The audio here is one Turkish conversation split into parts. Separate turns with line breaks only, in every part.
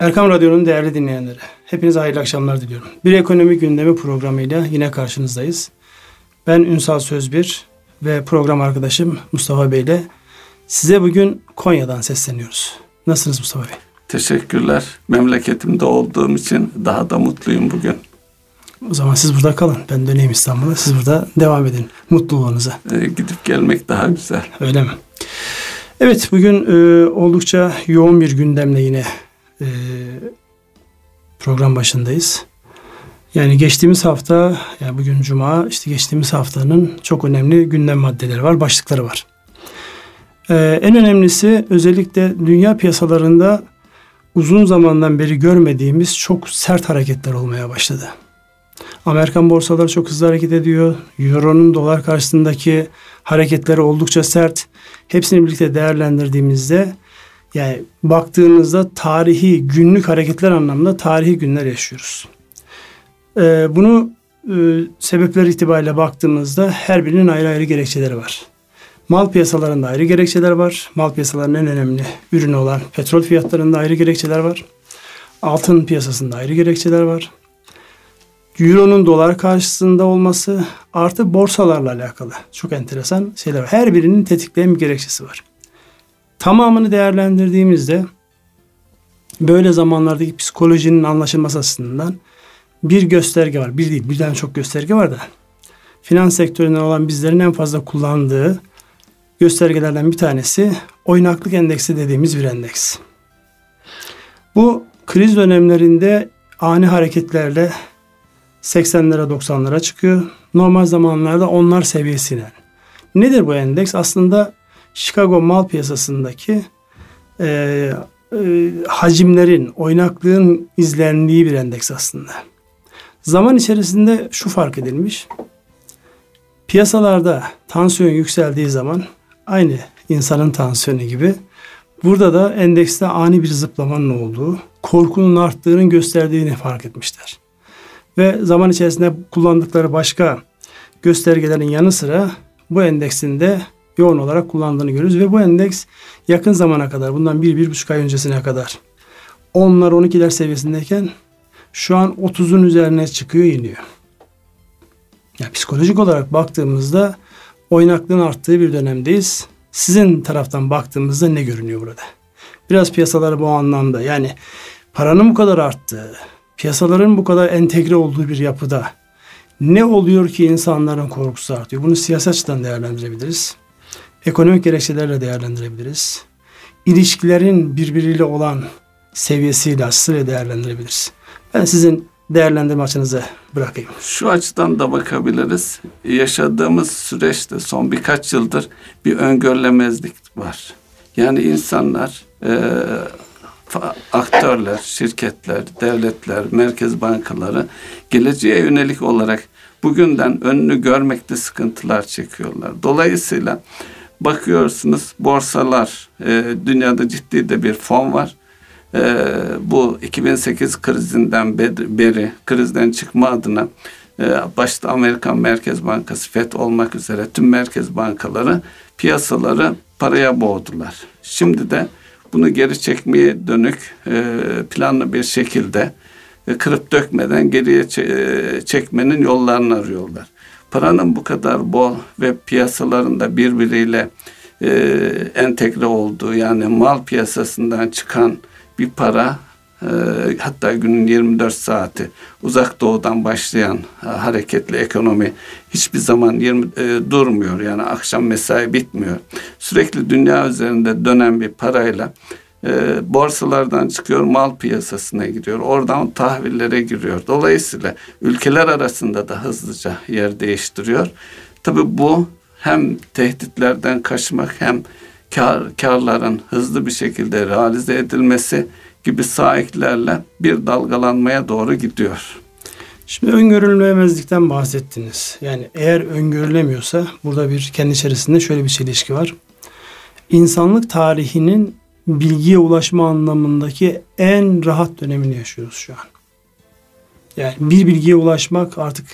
Erkam Radyo'nun değerli dinleyenleri, hepinize hayırlı akşamlar diliyorum. Bir ekonomi gündemi programıyla yine karşınızdayız. Ben Ünsal Sözbir ve program arkadaşım Mustafa Bey ile size bugün Konya'dan sesleniyoruz. Nasılsınız Mustafa Bey?
Teşekkürler. Memleketimde olduğum için daha da mutluyum bugün.
O zaman siz burada kalın. Ben döneyim İstanbul'a. Siz burada devam edin mutluluğunuza.
Ee, gidip gelmek daha güzel.
Öyle mi? Evet bugün e, oldukça yoğun bir gündemle yine e, program başındayız. Yani geçtiğimiz hafta, yani bugün Cuma, işte geçtiğimiz haftanın çok önemli gündem maddeleri var, başlıkları var. Ee, en önemlisi özellikle dünya piyasalarında uzun zamandan beri görmediğimiz çok sert hareketler olmaya başladı. Amerikan borsaları çok hızlı hareket ediyor. Euro'nun dolar karşısındaki hareketleri oldukça sert. Hepsini birlikte değerlendirdiğimizde yani baktığınızda tarihi günlük hareketler anlamında tarihi günler yaşıyoruz. Ee, bunu e, sebepler itibariyle baktığımızda her birinin ayrı ayrı gerekçeleri var. Mal piyasalarında ayrı gerekçeler var. Mal piyasalarının en önemli ürünü olan petrol fiyatlarında ayrı gerekçeler var. Altın piyasasında ayrı gerekçeler var. Euro'nun dolar karşısında olması artı borsalarla alakalı çok enteresan şeyler var. Her birinin tetikleyen bir gerekçesi var. Tamamını değerlendirdiğimizde böyle zamanlardaki psikolojinin anlaşılması açısından bir gösterge var. Bir değil birden çok gösterge var da finans sektöründen olan bizlerin en fazla kullandığı göstergelerden bir tanesi oynaklık endeksi dediğimiz bir endeks. Bu kriz dönemlerinde ani hareketlerle 80'lere 90'lara çıkıyor. Normal zamanlarda onlar seviyesine. Nedir bu endeks? Aslında Chicago mal piyasasındaki e, e, hacimlerin, oynaklığın izlendiği bir endeks aslında. Zaman içerisinde şu fark edilmiş. Piyasalarda tansiyon yükseldiği zaman aynı insanın tansiyonu gibi burada da endekste ani bir zıplamanın olduğu, korkunun arttığının gösterdiğini fark etmişler. Ve zaman içerisinde kullandıkları başka göstergelerin yanı sıra bu endeksin de yoğun olarak kullandığını görüyoruz. Ve bu endeks yakın zamana kadar bundan bir, bir buçuk ay öncesine kadar 10'lar 12'ler seviyesindeyken şu an 30'un üzerine çıkıyor iniyor. Yani psikolojik olarak baktığımızda oynaklığın arttığı bir dönemdeyiz. Sizin taraftan baktığımızda ne görünüyor burada? Biraz piyasaları bu anlamda yani paranın bu kadar arttığı, piyasaların bu kadar entegre olduğu bir yapıda ne oluyor ki insanların korkusu artıyor? Bunu siyasi açıdan değerlendirebiliriz. Ekonomik gerekçelerle değerlendirebiliriz. İlişkilerin birbiriyle olan seviyesiyle, açısıyla değerlendirebiliriz. Ben sizin değerlendirme açınızı bırakayım.
Şu açıdan da bakabiliriz. Yaşadığımız süreçte son birkaç yıldır bir öngörülemezlik var. Yani insanlar e, aktörler, şirketler, devletler, merkez bankaları geleceğe yönelik olarak bugünden önünü görmekte sıkıntılar çekiyorlar. Dolayısıyla bakıyorsunuz borsalar, e, dünyada ciddi de bir fon var. E, bu 2008 krizinden beri, krizden çıkma adına e, başta Amerikan Merkez Bankası FED olmak üzere tüm merkez bankaları piyasaları paraya boğdular. Şimdi de bunu geri çekmeye dönük e, planlı bir şekilde e, kırıp dökmeden geriye e, çekmenin yollarını arıyorlar. Paranın bu kadar bol ve piyasalarında birbiriyle entegre olduğu yani mal piyasasından çıkan bir para hatta günün 24 saati uzak doğudan başlayan hareketli ekonomi hiçbir zaman 20 e, durmuyor. Yani akşam mesai bitmiyor. Sürekli dünya üzerinde dönen bir parayla e, borsalardan çıkıyor, mal piyasasına giriyor. Oradan tahvillere giriyor. Dolayısıyla ülkeler arasında da hızlıca yer değiştiriyor. Tabi bu hem tehditlerden kaçmak hem kar, karların hızlı bir şekilde realize edilmesi gibi sahiplerle bir dalgalanmaya doğru gidiyor.
Şimdi öngörülemezlikten bahsettiniz. Yani eğer öngörülemiyorsa burada bir kendi içerisinde şöyle bir çelişki var. İnsanlık tarihinin bilgiye ulaşma anlamındaki en rahat dönemini yaşıyoruz şu an. Yani bir bilgiye ulaşmak artık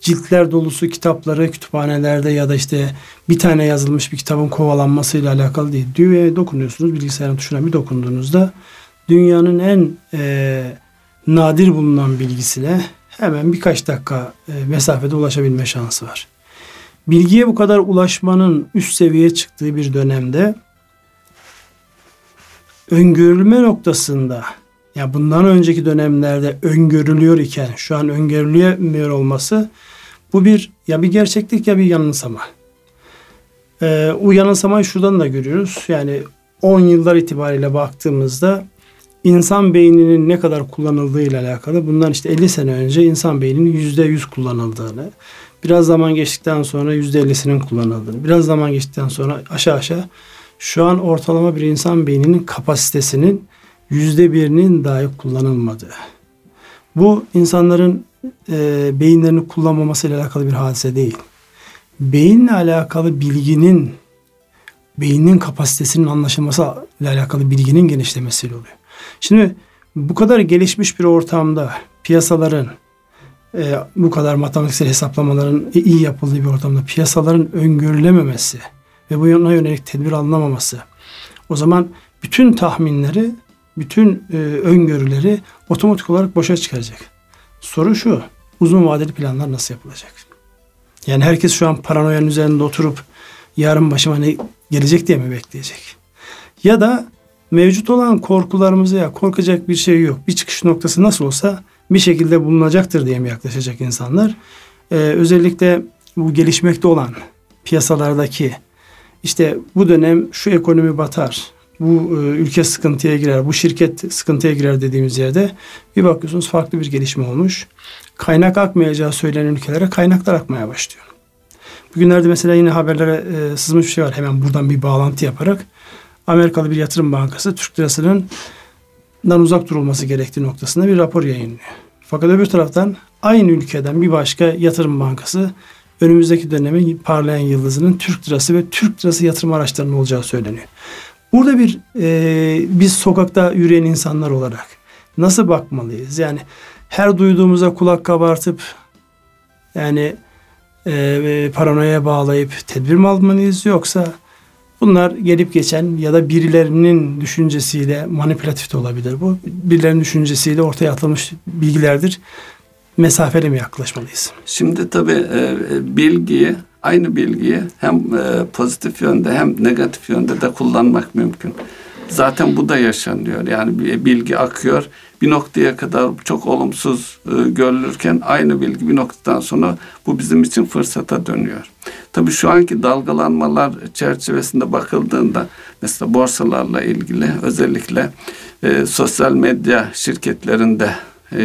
ciltler dolusu kitapları kütüphanelerde ya da işte bir tane yazılmış bir kitabın kovalanmasıyla alakalı değil. Düğmeye dokunuyorsunuz bilgisayarın tuşuna bir dokunduğunuzda dünyanın en e, nadir bulunan bilgisine hemen birkaç dakika e, mesafede ulaşabilme şansı var. Bilgiye bu kadar ulaşmanın üst seviyeye çıktığı bir dönemde öngörülme noktasında ya bundan önceki dönemlerde öngörülüyor iken şu an öngörülemiyor olması bu bir ya bir gerçeklik ya bir yanılsama. Ee, o yanılsamayı şuradan da görüyoruz. Yani 10 yıllar itibariyle baktığımızda insan beyninin ne kadar kullanıldığı ile alakalı bundan işte 50 sene önce insan beyninin %100 kullanıldığını, biraz zaman geçtikten sonra %50'sinin kullanıldığını, biraz zaman geçtikten sonra aşağı aşağı şu an ortalama bir insan beyninin kapasitesinin yüzde birinin dahi kullanılmadığı. Bu insanların e, beyinlerini kullanmaması ile alakalı bir hadise değil. Beyinle alakalı bilginin beynin kapasitesinin anlaşılması ile alakalı bilginin genişlemesiyle oluyor. Şimdi bu kadar gelişmiş bir ortamda piyasaların e, bu kadar matematiksel hesaplamaların iyi yapıldığı bir ortamda piyasaların öngörülememesi ve bu yana yönelik tedbir alınamaması o zaman bütün tahminleri bütün e, öngörüleri otomatik olarak boşa çıkaracak. Soru şu uzun vadeli planlar nasıl yapılacak? Yani herkes şu an paranoyanın üzerinde oturup yarın başıma ne gelecek diye mi bekleyecek? Ya da mevcut olan korkularımıza ya korkacak bir şey yok. Bir çıkış noktası nasıl olsa bir şekilde bulunacaktır diye mi yaklaşacak insanlar? Ee, özellikle bu gelişmekte olan piyasalardaki işte bu dönem şu ekonomi batar, bu e, ülke sıkıntıya girer, bu şirket sıkıntıya girer dediğimiz yerde bir bakıyorsunuz farklı bir gelişme olmuş. Kaynak akmayacağı söylenen ülkelere kaynaklar akmaya başlıyor. Bugünlerde mesela yine haberlere e, sızmış bir şey var. Hemen buradan bir bağlantı yaparak Amerikalı bir yatırım bankası Türk lirasının uzak durulması gerektiği noktasında bir rapor yayınlıyor. Fakat öbür taraftan aynı ülkeden bir başka yatırım bankası önümüzdeki dönemin parlayan yıldızının Türk lirası ve Türk lirası yatırım araçlarının olacağı söyleniyor. Burada bir e, biz sokakta yürüyen insanlar olarak nasıl bakmalıyız? Yani her duyduğumuza kulak kabartıp yani e, paranoya bağlayıp tedbir mi almalıyız yoksa bunlar gelip geçen ya da birilerinin düşüncesiyle manipülatif de olabilir bu. Birilerinin düşüncesiyle ortaya atılmış bilgilerdir. Mesafeli mi yaklaşmalıyız?
Şimdi tabii e, bilgiyi aynı bilgiyi hem e, pozitif yönde hem negatif yönde de kullanmak mümkün. Zaten bu da yaşanıyor. Yani bilgi akıyor. Bir noktaya kadar çok olumsuz e, görülürken aynı bilgi bir noktadan sonra bu bizim için fırsata dönüyor. Tabii şu anki dalgalanmalar çerçevesinde bakıldığında mesela borsalarla ilgili özellikle e, sosyal medya şirketlerinde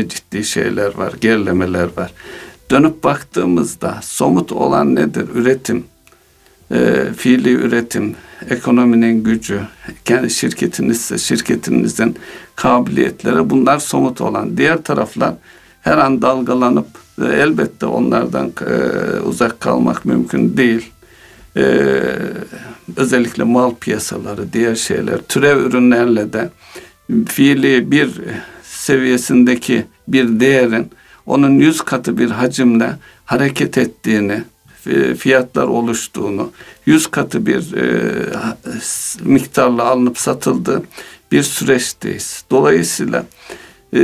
ciddi şeyler var, gerilemeler var dönüp baktığımızda somut olan nedir? Üretim, e, fiili üretim, ekonominin gücü, kendi şirketinizse şirketinizin kabiliyetleri bunlar somut olan. Diğer taraflar her an dalgalanıp e, elbette onlardan e, uzak kalmak mümkün değil. E, özellikle mal piyasaları, diğer şeyler, türev ürünlerle de fiili bir seviyesindeki bir değerin onun yüz katı bir hacimle hareket ettiğini, fiyatlar oluştuğunu, yüz katı bir e, miktarla alınıp satıldığı bir süreçteyiz. Dolayısıyla e,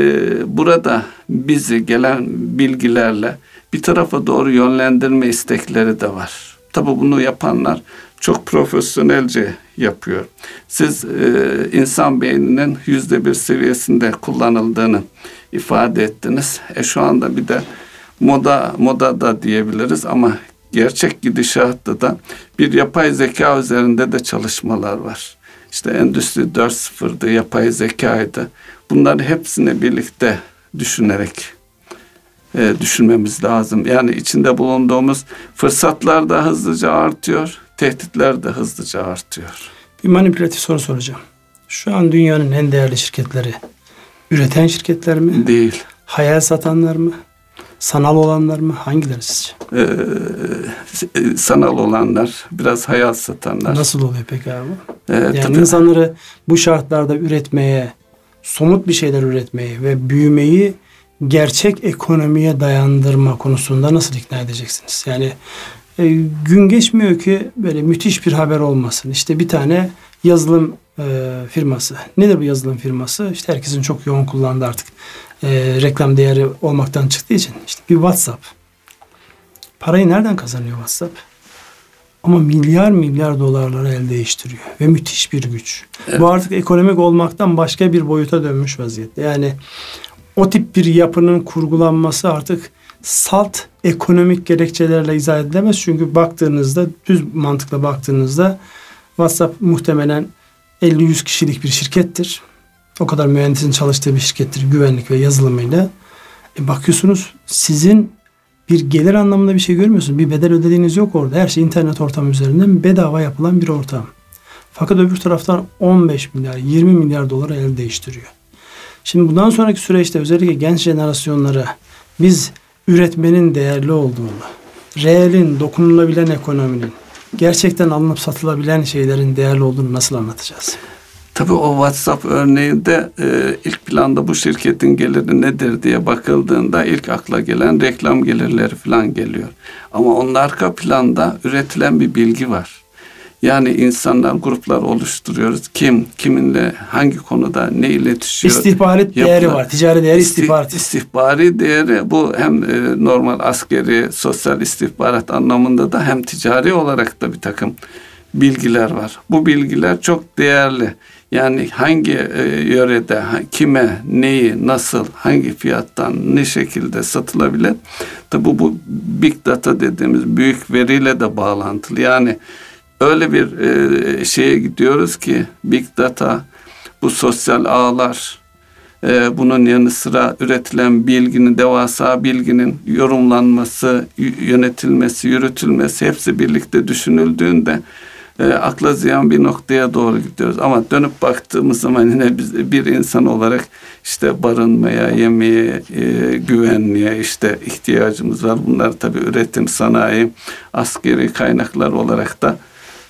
burada bizi gelen bilgilerle bir tarafa doğru yönlendirme istekleri de var. Tabi bunu yapanlar çok profesyonelce yapıyor. Siz e, insan beyninin yüzde bir seviyesinde kullanıldığını ifade ettiniz. E şu anda bir de moda moda da diyebiliriz ama gerçek gidişatta da bir yapay zeka üzerinde de çalışmalar var. İşte Endüstri 4.0'dı, yapay zekaydı. Bunları hepsini birlikte düşünerek e, düşünmemiz lazım. Yani içinde bulunduğumuz fırsatlar da hızlıca artıyor, tehditler de hızlıca artıyor.
Bir manipülatif soru soracağım. Şu an dünyanın en değerli şirketleri üreten şirketler mi?
Değil.
Hayal satanlar mı? Sanal olanlar mı? Hangileri sizce? Ee,
sanal olanlar, biraz hayal satanlar.
Nasıl oluyor peki abi? Ee, yani tabii. insanları bu şartlarda üretmeye, somut bir şeyler üretmeyi ve büyümeyi gerçek ekonomiye dayandırma konusunda nasıl ikna edeceksiniz? Yani e, gün geçmiyor ki böyle müthiş bir haber olmasın. İşte bir tane yazılım e, firması. Nedir bu yazılım firması? İşte herkesin çok yoğun kullandığı artık e, reklam değeri olmaktan çıktığı için işte bir WhatsApp. Parayı nereden kazanıyor WhatsApp? Ama milyar milyar dolarları el değiştiriyor ve müthiş bir güç. Evet. Bu artık ekonomik olmaktan başka bir boyuta dönmüş vaziyette. Yani o tip bir yapının kurgulanması artık salt ekonomik gerekçelerle izah edilemez. Çünkü baktığınızda düz mantıkla baktığınızda WhatsApp muhtemelen 50-100 kişilik bir şirkettir. O kadar mühendisin çalıştığı bir şirkettir güvenlik ve yazılımıyla. E bakıyorsunuz sizin bir gelir anlamında bir şey görmüyorsunuz. Bir bedel ödediğiniz yok orada. Her şey internet ortamı üzerinden bedava yapılan bir ortam. Fakat öbür taraftan 15 milyar, 20 milyar dolara el değiştiriyor. Şimdi bundan sonraki süreçte özellikle genç jenerasyonlara biz üretmenin değerli olduğunu, reelin, dokunulabilen ekonominin, gerçekten alınıp satılabilen şeylerin değerli olduğunu nasıl anlatacağız?
Tabii o WhatsApp örneğinde e, ilk planda bu şirketin geliri nedir diye bakıldığında ilk akla gelen reklam gelirleri falan geliyor. Ama onun arka planda üretilen bir bilgi var. Yani insanlar gruplar oluşturuyoruz. Kim, kiminle, hangi konuda ne iletişiyor.
İstihbarat yapılan, değeri var. Ticari değeri istihbarat.
İstihbari değeri bu hem e, normal askeri, sosyal istihbarat anlamında da hem ticari olarak da bir takım bilgiler var. Bu bilgiler çok değerli. Yani hangi e, yörede, kime, neyi, nasıl, hangi fiyattan, ne şekilde satılabilir? Tabi bu, bu big data dediğimiz büyük veriyle de bağlantılı. Yani öyle bir e, şeye gidiyoruz ki big data, bu sosyal ağlar, e, bunun yanı sıra üretilen bilginin, devasa bilginin yorumlanması, yönetilmesi, yürütülmesi hepsi birlikte düşünüldüğünde e, akla ziyan bir noktaya doğru gidiyoruz. Ama dönüp baktığımız zaman yine biz bir insan olarak işte barınmaya, yemeğe, e, güvenliğe işte ihtiyacımız var. Bunlar tabii üretim, sanayi, askeri kaynaklar olarak da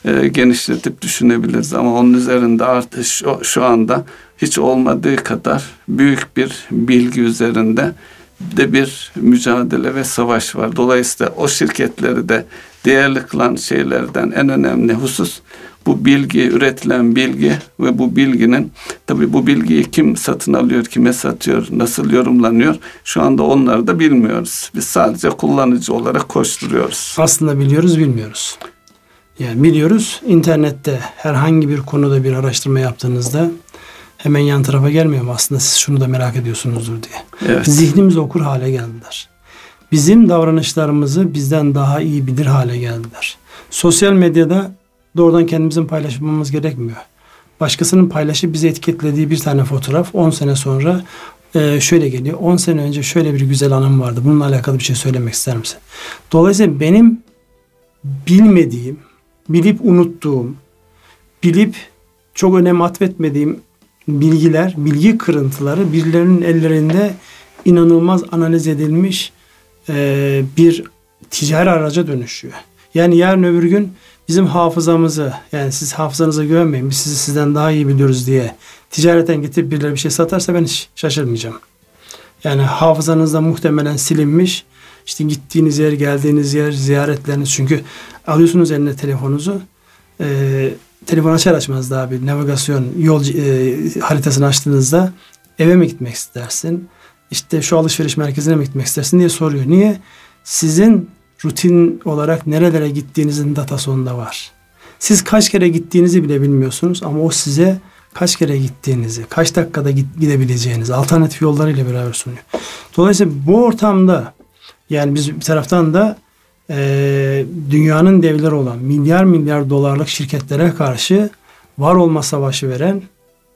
e, genişletip düşünebiliriz. Ama onun üzerinde artık şu, şu anda hiç olmadığı kadar büyük bir bilgi üzerinde de bir mücadele ve savaş var. Dolayısıyla o şirketleri de değerli kılan şeylerden en önemli husus bu bilgi, üretilen bilgi ve bu bilginin tabi bu bilgiyi kim satın alıyor, kime satıyor, nasıl yorumlanıyor şu anda onları da bilmiyoruz. Biz sadece kullanıcı olarak koşturuyoruz.
Aslında biliyoruz, bilmiyoruz. Yani biliyoruz internette herhangi bir konuda bir araştırma yaptığınızda hemen yan tarafa gelmiyor mu aslında siz şunu da merak ediyorsunuzdur diye. Evet. Zihnimizi okur hale geldiler. Bizim davranışlarımızı bizden daha iyi bilir hale geldiler. Sosyal medyada doğrudan kendimizin paylaşmamız gerekmiyor. Başkasının paylaşıp bizi etiketlediği bir tane fotoğraf 10 sene sonra e, şöyle geliyor. 10 sene önce şöyle bir güzel anım vardı. Bununla alakalı bir şey söylemek ister misin? Dolayısıyla benim bilmediğim, bilip unuttuğum, bilip çok önem atfetmediğim bilgiler, bilgi kırıntıları birilerinin ellerinde inanılmaz analiz edilmiş e, bir ticari araca dönüşüyor. Yani yarın öbür gün bizim hafızamızı yani siz hafızanıza güvenmeyin biz sizi sizden daha iyi biliyoruz diye ticareten getirip birileri bir şey satarsa ben hiç şaşırmayacağım. Yani hafızanızda muhtemelen silinmiş işte gittiğiniz yer, geldiğiniz yer, ziyaretleriniz çünkü alıyorsunuz eline telefonunuzu e, telefon açar açmaz daha bir navigasyon yol e, haritasını açtığınızda eve mi gitmek istersin? İşte şu alışveriş merkezine mi gitmek istersin diye soruyor. Niye? Sizin rutin olarak nerelere gittiğinizin datası onda var. Siz kaç kere gittiğinizi bile bilmiyorsunuz ama o size kaç kere gittiğinizi, kaç dakikada gidebileceğinizi alternatif yollarıyla beraber sunuyor. Dolayısıyla bu ortamda yani biz bir taraftan da e, dünyanın devleri olan milyar milyar dolarlık şirketlere karşı var olma savaşı veren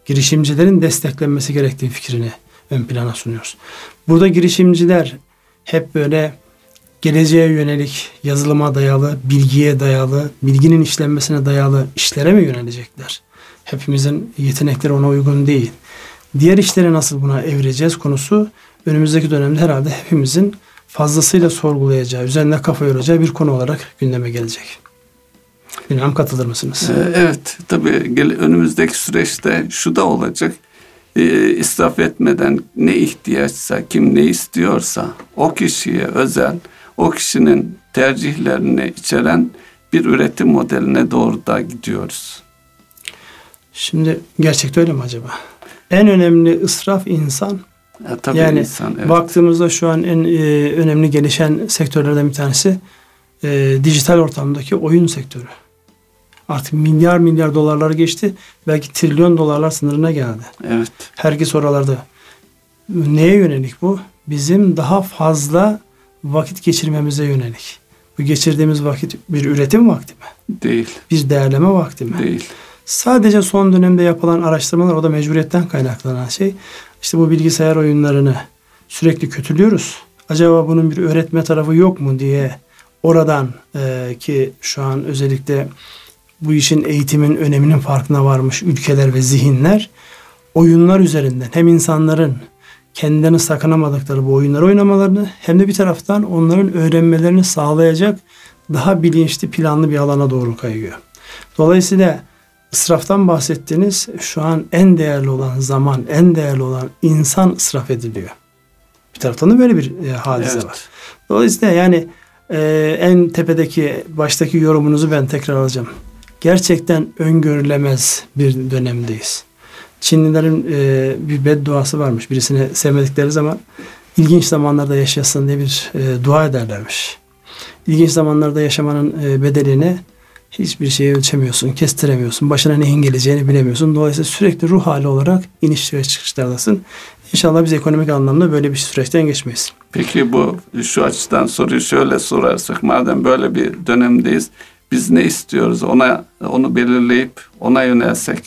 girişimcilerin desteklenmesi gerektiği fikrini ön plana sunuyoruz. Burada girişimciler hep böyle geleceğe yönelik, yazılıma dayalı, bilgiye dayalı, bilginin işlenmesine dayalı işlere mi yönelecekler? Hepimizin yetenekleri ona uygun değil. Diğer işleri nasıl buna evireceğiz konusu önümüzdeki dönemde herhalde hepimizin fazlasıyla sorgulayacağı, üzerine kafa yoracağı bir konu olarak gündeme gelecek. Bilmem katılır mısınız?
Ee, evet, tabii önümüzdeki süreçte şu da olacak. Ee, israf etmeden ne ihtiyaçsa, kim ne istiyorsa o kişiye özel, o kişinin tercihlerini içeren bir üretim modeline doğru da gidiyoruz.
Şimdi gerçekte öyle mi acaba? En önemli ısraf insan.
E, tabii
yani
insan, evet.
baktığımızda şu an en e, önemli gelişen sektörlerden bir tanesi e, dijital ortamdaki oyun sektörü. Artık milyar milyar dolarlar geçti. Belki trilyon dolarlar sınırına geldi.
Evet.
Herkes oralarda. Neye yönelik bu? Bizim daha fazla vakit geçirmemize yönelik. Bu geçirdiğimiz vakit bir üretim vakti mi?
Değil.
Bir değerleme vakti mi?
Değil.
Sadece son dönemde yapılan araştırmalar o da mecburiyetten kaynaklanan şey. İşte bu bilgisayar oyunlarını sürekli kötülüyoruz. Acaba bunun bir öğretme tarafı yok mu diye oradan e, ki şu an özellikle bu işin eğitimin öneminin farkına varmış ülkeler ve zihinler oyunlar üzerinden hem insanların kendilerini sakınamadıkları bu oyunları oynamalarını hem de bir taraftan onların öğrenmelerini sağlayacak daha bilinçli planlı bir alana doğru kayıyor. Dolayısıyla ısraftan bahsettiğiniz şu an en değerli olan zaman, en değerli olan insan ısraf ediliyor. Bir taraftan da böyle bir e, hadise evet. var. Dolayısıyla yani e, en tepedeki baştaki yorumunuzu ben tekrar alacağım. Gerçekten öngörülemez bir dönemdeyiz. Çinlilerin e, bir bedduası varmış. Birisini sevmedikleri zaman ilginç zamanlarda yaşasın diye bir e, dua ederlermiş. İlginç zamanlarda yaşamanın e, bedelini hiçbir şeyi ölçemiyorsun, kestiremiyorsun. Başına neyin geleceğini bilemiyorsun. Dolayısıyla sürekli ruh hali olarak iniş ve çıkışlardasın. İnşallah biz ekonomik anlamda böyle bir süreçten geçmeyiz.
Peki bu şu açıdan soruyu şöyle sorarsak madem böyle bir dönemdeyiz biz ne istiyoruz ona onu belirleyip ona yönelsek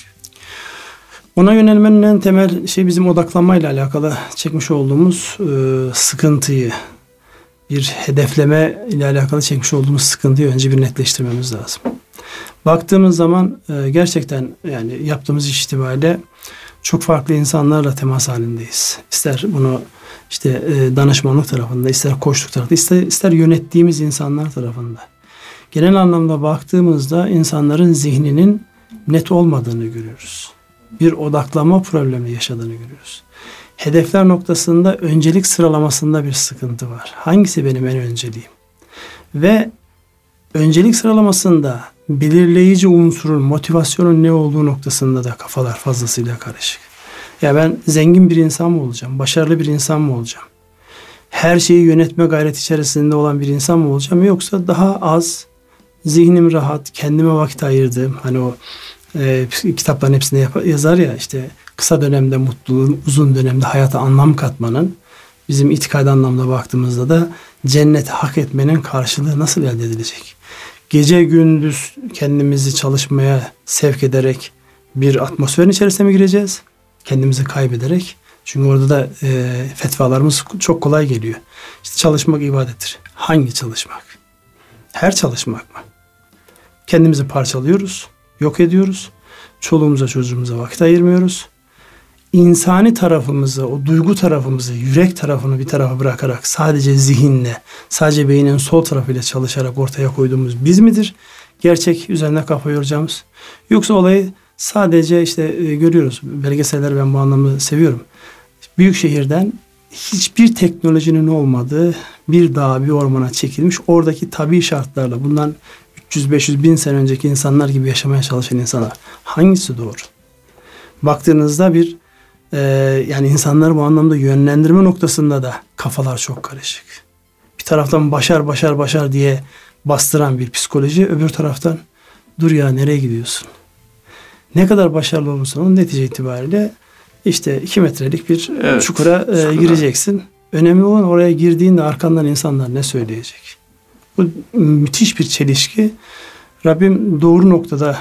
ona yönelmenin en temel şey bizim odaklanmayla alakalı çekmiş olduğumuz e, sıkıntıyı, bir hedefleme ile alakalı çekmiş olduğumuz sıkıntıyı önce bir netleştirmemiz lazım. Baktığımız zaman e, gerçekten yani yaptığımız iş itibariyle çok farklı insanlarla temas halindeyiz. İster bunu işte e, danışmanlık tarafında, ister koçluk tarafında, ister, ister yönettiğimiz insanlar tarafında. Genel anlamda baktığımızda insanların zihninin net olmadığını görüyoruz bir odaklama problemi yaşadığını görüyoruz. Hedefler noktasında öncelik sıralamasında bir sıkıntı var. Hangisi benim en önceliğim? Ve öncelik sıralamasında belirleyici unsurun, motivasyonun ne olduğu noktasında da kafalar fazlasıyla karışık. Ya ben zengin bir insan mı olacağım? Başarılı bir insan mı olacağım? Her şeyi yönetme gayret içerisinde olan bir insan mı olacağım? Yoksa daha az, zihnim rahat, kendime vakit ayırdığım, hani o e, kitapların hepsinde yap- yazar ya işte kısa dönemde mutluluğun, uzun dönemde hayata anlam katmanın bizim itikad anlamda baktığımızda da cenneti hak etmenin karşılığı nasıl elde edilecek? Gece gündüz kendimizi çalışmaya sevk ederek bir atmosferin içerisine mi gireceğiz? Kendimizi kaybederek. Çünkü orada da e, fetvalarımız çok kolay geliyor. İşte çalışmak ibadettir. Hangi çalışmak? Her çalışmak mı? Kendimizi parçalıyoruz yok ediyoruz. Çoluğumuza çocuğumuza vakit ayırmıyoruz. İnsani tarafımızı, o duygu tarafımızı, yürek tarafını bir tarafa bırakarak sadece zihinle, sadece beynin sol tarafıyla çalışarak ortaya koyduğumuz biz midir? Gerçek üzerine kafa yoracağımız. Yoksa olayı sadece işte e, görüyoruz. Belgeseller ben bu anlamda seviyorum. Büyük şehirden hiçbir teknolojinin olmadığı bir dağ, bir ormana çekilmiş. Oradaki tabi şartlarla bundan 300-500 bin sene önceki insanlar gibi yaşamaya çalışan insanlar. Hangisi doğru? Baktığınızda bir e, yani insanları bu anlamda yönlendirme noktasında da kafalar çok karışık. Bir taraftan başar başar başar diye bastıran bir psikoloji, öbür taraftan dur ya nereye gidiyorsun? Ne kadar başarılı olursan onun netice itibariyle işte iki metrelik bir evet, çukura e, gireceksin. Önemli olan oraya girdiğinde arkandan insanlar ne söyleyecek? Bu müthiş bir çelişki. Rabbim doğru noktada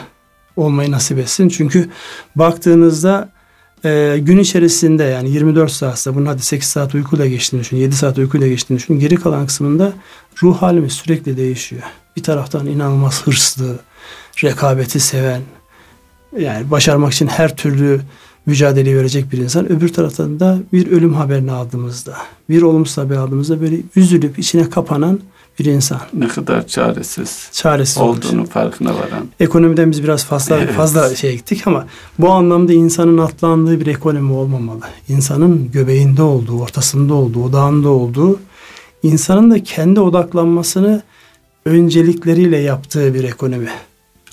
olmayı nasip etsin. Çünkü baktığınızda e, gün içerisinde yani 24 saatte bunun hadi 8 saat uykuyla geçtiğini düşün, 7 saat uykuyla geçtiğini düşün. Geri kalan kısmında ruh halimiz sürekli değişiyor. Bir taraftan inanılmaz hırslı, rekabeti seven, yani başarmak için her türlü mücadele verecek bir insan. Öbür taraftan da bir ölüm haberini aldığımızda, bir olumsuz haber aldığımızda böyle üzülüp içine kapanan bir insan.
Ne kadar çaresiz,
çaresiz
olduğunu olmuş. farkına varan.
Ekonomiden biz biraz fazla evet. fazla şey gittik ama bu anlamda insanın atlandığı bir ekonomi olmamalı. İnsanın göbeğinde olduğu, ortasında olduğu, odağında olduğu, insanın da kendi odaklanmasını öncelikleriyle yaptığı bir ekonomi.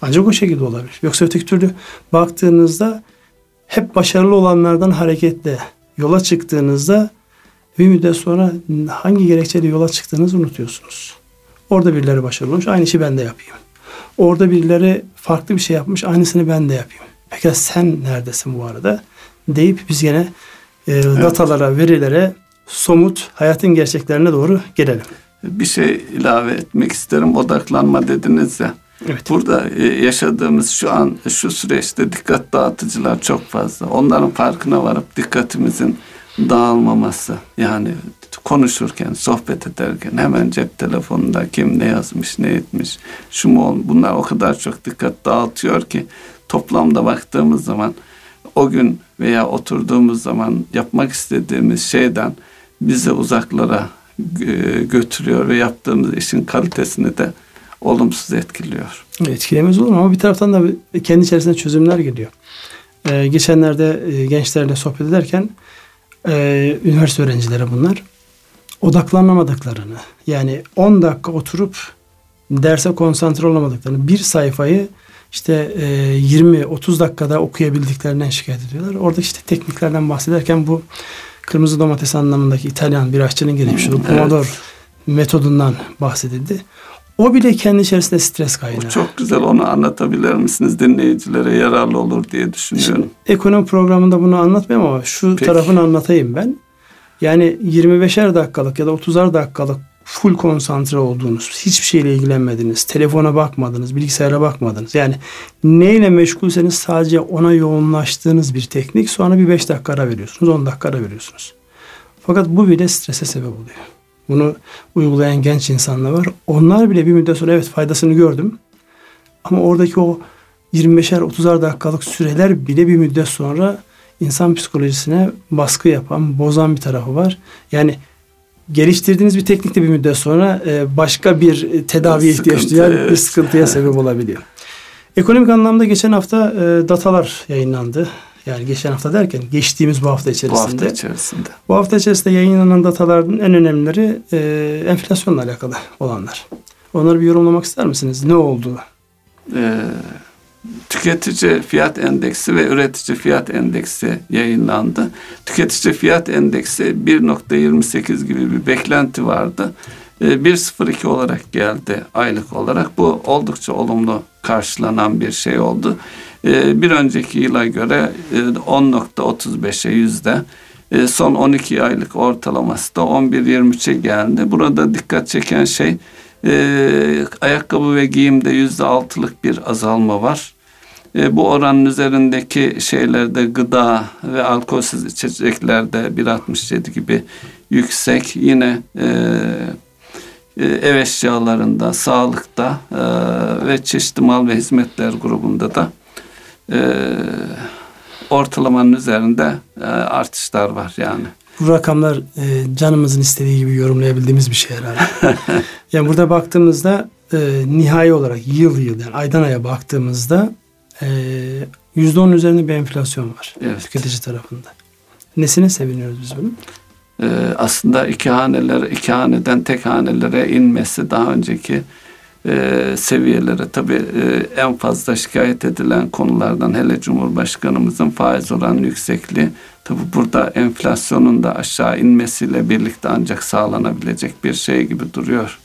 Ancak o şekilde olabilir. Yoksa öteki türlü baktığınızda hep başarılı olanlardan hareketle yola çıktığınızda bir müddet sonra hangi gerekçeyle yola çıktığınızı unutuyorsunuz. Orada birileri başarılı olmuş, aynı işi ben de yapayım. Orada birileri farklı bir şey yapmış, aynısını ben de yapayım. Peki sen neredesin bu arada? Deyip biz yine e, evet. datalara, verilere, somut hayatın gerçeklerine doğru gelelim.
Bir şey ilave etmek isterim. Odaklanma dediniz ya. Evet. Burada e, yaşadığımız şu an şu süreçte dikkat dağıtıcılar çok fazla. Onların farkına varıp dikkatimizin dağılmaması. Yani konuşurken, sohbet ederken hemen cep telefonunda kim ne yazmış, ne etmiş, şu mu olmuş. Bunlar o kadar çok dikkat dağıtıyor ki toplamda baktığımız zaman o gün veya oturduğumuz zaman yapmak istediğimiz şeyden bizi uzaklara e, götürüyor ve yaptığımız işin kalitesini de olumsuz etkiliyor.
Etkilemez olur ama bir taraftan da kendi içerisinde çözümler geliyor. Ee, geçenlerde e, gençlerle sohbet ederken e, üniversite öğrencileri bunlar odaklanamadıklarını yani 10 dakika oturup derse konsantre olamadıklarını bir sayfayı işte e, 20-30 dakikada okuyabildiklerinden şikayet ediyorlar. Orada işte tekniklerden bahsederken bu kırmızı domates anlamındaki İtalyan bir aşçının olduğu Pomodoro evet. metodundan bahsedildi. O bile kendi içerisinde stres kaynağı.
O çok güzel onu anlatabilir misiniz? Dinleyicilere yararlı olur diye düşünüyorum. Şimdi,
ekonomi programında bunu anlatmayayım ama şu Peki. tarafını anlatayım ben. Yani 25'er dakikalık ya da 30'ar dakikalık full konsantre olduğunuz, hiçbir şeyle ilgilenmediniz, telefona bakmadınız, bilgisayara bakmadınız. Yani neyle meşgulseniz sadece ona yoğunlaştığınız bir teknik. Sonra bir 5 dakika ara veriyorsunuz, 10 dakika ara veriyorsunuz. Fakat bu bile strese sebep oluyor. Bunu uygulayan genç insanlar var. Onlar bile bir müddet sonra evet faydasını gördüm. Ama oradaki o 25'er 30'ar dakikalık süreler bile bir müddet sonra insan psikolojisine baskı yapan, bozan bir tarafı var. Yani geliştirdiğiniz bir teknikte bir müddet sonra e, başka bir tedaviye ihtiyaç duyan evet. bir sıkıntıya sebep olabiliyor. Ekonomik anlamda geçen hafta e, datalar yayınlandı. Yani geçen hafta derken geçtiğimiz bu hafta içerisinde. Bu hafta
içerisinde.
Bu hafta içerisinde yayınlanan dataların en önemlileri e, enflasyonla alakalı olanlar. Onları bir yorumlamak ister misiniz? Ne oldu? Ee,
tüketici fiyat endeksi ve üretici fiyat endeksi yayınlandı. Tüketici fiyat endeksi 1.28 gibi bir beklenti vardı. 1.02 ee, olarak geldi aylık olarak. Bu oldukça olumlu karşılanan bir şey oldu. Ee, bir önceki yıla göre 10.35'e yüzde e, son 12 aylık ortalaması da 11.23'e geldi. Burada dikkat çeken şey e, ayakkabı ve giyimde yüzde altılık bir azalma var. E, bu oranın üzerindeki şeylerde gıda ve alkolsüz içeceklerde 1.67 gibi yüksek. Yine e, e, ev eşyalarında, sağlıkta ve çeşitli mal ve hizmetler grubunda da e, ortalamanın üzerinde e, artışlar var yani.
Bu rakamlar e, canımızın istediği gibi yorumlayabildiğimiz bir şey herhalde. yani burada baktığımızda e, nihai olarak yıl yıl yani aydan aya baktığımızda e, yüzde on üzerinde bir enflasyon var evet. tüketici tarafında. Nesine seviniyoruz biz bunun?
Ee, aslında iki haneler, iki haneden tek hanelere inmesi daha önceki e, seviyelere tabi e, en fazla şikayet edilen konulardan hele Cumhurbaşkanımızın faiz oranı yüksekliği tabi burada enflasyonun da aşağı inmesiyle birlikte ancak sağlanabilecek bir şey gibi duruyor.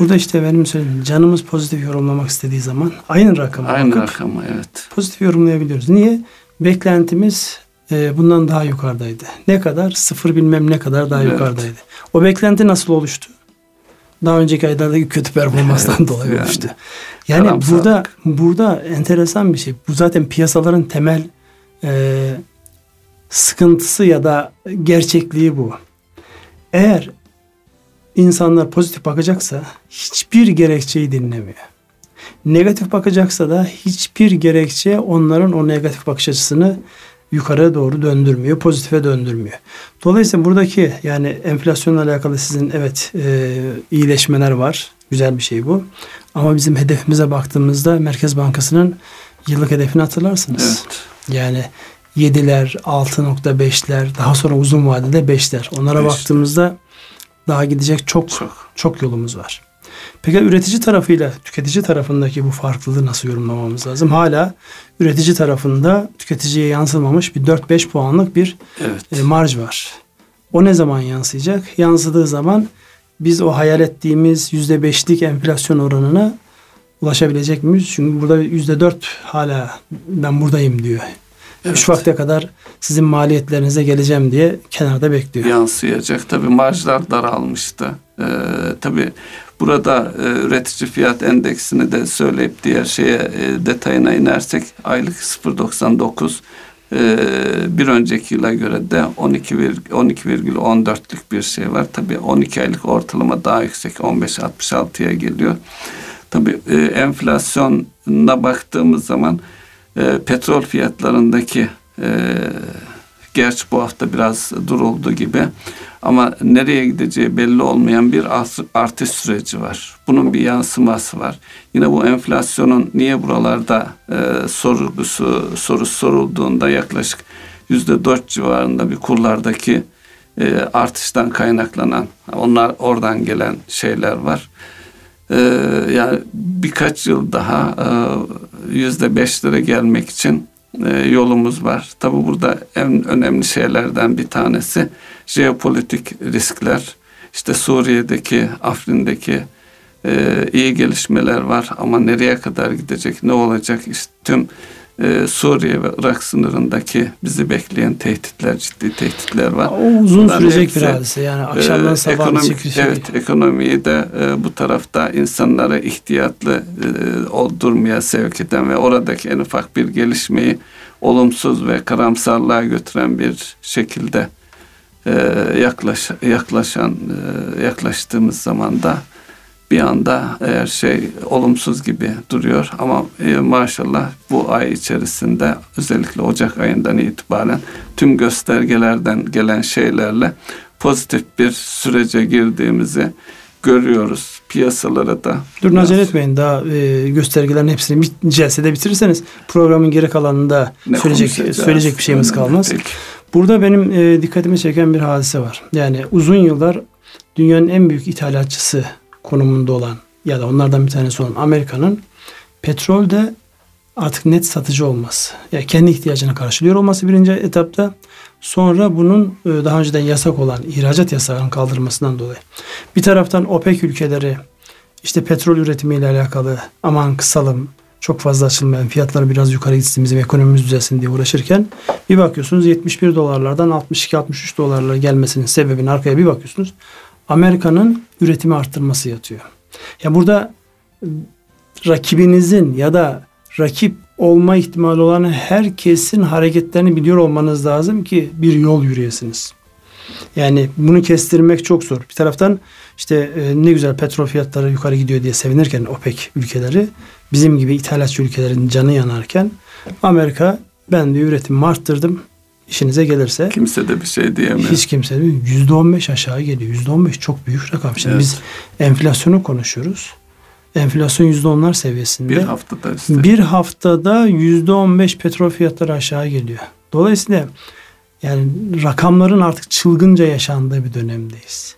Burada işte benim söylediğim canımız pozitif yorumlamak istediği zaman aynı rakamı
aynı bakıp rakamı evet.
pozitif yorumlayabiliyoruz. Niye? Beklentimiz e, bundan daha yukarıdaydı. Ne kadar? Sıfır bilmem ne kadar daha evet. yukarıdaydı. O beklenti nasıl oluştu? Daha önceki aylardaki kötü performanstan evet, dolayı yani. oluştu. Yani Karamsarlık. burada burada enteresan bir şey. Bu zaten piyasaların temel e, sıkıntısı ya da gerçekliği bu. Eğer insanlar pozitif bakacaksa hiçbir gerekçeyi dinlemiyor. Negatif bakacaksa da hiçbir gerekçe onların o negatif bakış açısını yukarıya doğru döndürmüyor, pozitife döndürmüyor. Dolayısıyla buradaki yani enflasyonla alakalı sizin evet e, iyileşmeler var. Güzel bir şey bu. Ama bizim hedefimize baktığımızda Merkez Bankası'nın yıllık hedefini hatırlarsınız. Evet. Yani 7'ler, 6.5'ler, daha sonra uzun vadede 5'ler. Onlara Beş. baktığımızda daha gidecek çok çok, çok yolumuz var. Peki üretici tarafıyla tüketici tarafındaki bu farklılığı nasıl yorumlamamız lazım? Hala üretici tarafında tüketiciye yansımamış bir 4-5 puanlık bir evet. e, marj var. O ne zaman yansıyacak? Yansıdığı zaman biz o hayal ettiğimiz %5'lik enflasyon oranına ulaşabilecek miyiz? Çünkü burada %4 hala ben buradayım diyor. Evet. Şu vakte kadar sizin maliyetlerinize geleceğim diye kenarda bekliyor.
Yansıyacak. Tabi marjlar daralmıştı. Ee, tabii burada e, üretici fiyat endeksini de söyleyip diğer şeye e, detayına inersek aylık 0.99 e, bir önceki yıla göre de 12,14'lük bir şey var. Tabii 12 aylık ortalama daha yüksek 15.66'ya geliyor. Tabii e, enflasyona baktığımız zaman e, petrol fiyatlarındaki e, gerçi bu hafta biraz duruldu gibi ama nereye gideceği belli olmayan bir artış süreci var. Bunun bir yansıması var. Yine bu enflasyonun niye buralarda e, sorgusu soru sorulduğunda yaklaşık yüzde dört civarında bir kurlardaki e, artıştan kaynaklanan onlar oradan gelen şeyler var. E, yani birkaç yıl daha e, yüzde beşlere gelmek için e, yolumuz var. Tabi burada en önemli şeylerden bir tanesi jeopolitik riskler. İşte Suriye'deki, Afrin'deki e, iyi gelişmeler var ama nereye kadar gidecek, ne olacak? İşte tüm e, Suriye ve Irak sınırındaki bizi bekleyen tehditler, ciddi tehditler var.
O uzun Bunlar sürecek hepsi, bir hadise yani akşamdan e, sabaha
ekonomi, şey. Evet, ekonomiyi de e, bu tarafta insanları ihtiyatlı e, oldurmaya sevk eden ve oradaki en ufak bir gelişmeyi olumsuz ve karamsarlığa götüren bir şekilde e, yaklaş, yaklaşan e, yaklaştığımız zaman da bir anda her şey olumsuz gibi duruyor ama e, maşallah bu ay içerisinde özellikle Ocak ayından itibaren tüm göstergelerden gelen şeylerle pozitif bir sürece girdiğimizi görüyoruz piyasalara da.
Durun acele etmeyin daha e, göstergelerin hepsini bir celsede bitirirseniz programın geri kalanında ne söyleyecek söyleyecek bir şeyimiz kalmaz. Peki. Burada benim e, dikkatimi çeken bir hadise var. Yani uzun yıllar dünyanın en büyük ithalatçısı konumunda olan ya da onlardan bir tanesi olan Amerika'nın petrolde artık net satıcı olması. Yani kendi ihtiyacını karşılıyor olması birinci etapta. Sonra bunun e, daha önceden yasak olan ihracat yasağının kaldırmasından dolayı. Bir taraftan OPEC ülkeleri işte petrol üretimiyle alakalı aman kısalım, çok fazla açılmayan fiyatları biraz yukarı gitsin bizim ekonomimiz düzelsin diye uğraşırken bir bakıyorsunuz 71 dolarlardan 62-63 dolarlara gelmesinin sebebini arkaya bir bakıyorsunuz Amerika'nın üretimi arttırması yatıyor. Ya burada rakibinizin ya da rakip olma ihtimali olan herkesin hareketlerini biliyor olmanız lazım ki bir yol yürüyesiniz. Yani bunu kestirmek çok zor. Bir taraftan işte e, ne güzel petrol fiyatları yukarı gidiyor diye sevinirken OPEC ülkeleri bizim gibi ithalatçı ülkelerin canı yanarken Amerika ben diyor üretimimi arttırdım işinize gelirse.
Kimse de bir şey diyemiyor.
Hiç kimse de yüzde on beş aşağı geliyor. Yüzde on beş çok büyük rakam. Şimdi evet. biz enflasyonu konuşuyoruz. Enflasyon yüzde onlar seviyesinde.
Bir haftada işte.
Bir haftada yüzde on beş petrol fiyatları aşağı geliyor. Dolayısıyla yani rakamların artık çılgınca yaşandığı bir dönemdeyiz.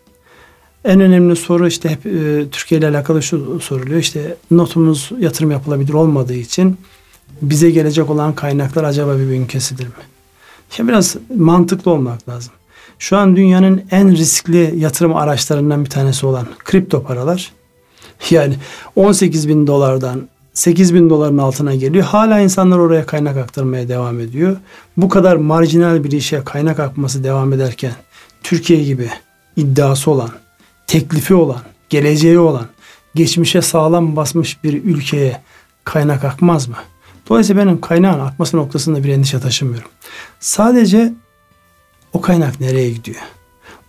En önemli soru işte hep e, Türkiye ile alakalı şu soruluyor. İşte notumuz yatırım yapılabilir olmadığı için bize gelecek olan kaynaklar acaba bir bünkesidir mi? Ya biraz mantıklı olmak lazım. Şu an dünyanın en riskli yatırım araçlarından bir tanesi olan kripto paralar yani 18 bin dolardan 8 bin doların altına geliyor. Hala insanlar oraya kaynak aktarmaya devam ediyor. Bu kadar marjinal bir işe kaynak akması devam ederken Türkiye gibi iddiası olan, teklifi olan, geleceği olan, geçmişe sağlam basmış bir ülkeye kaynak akmaz mı? Dolayısıyla benim kaynağın akması noktasında bir endişe taşımıyorum. Sadece o kaynak nereye gidiyor?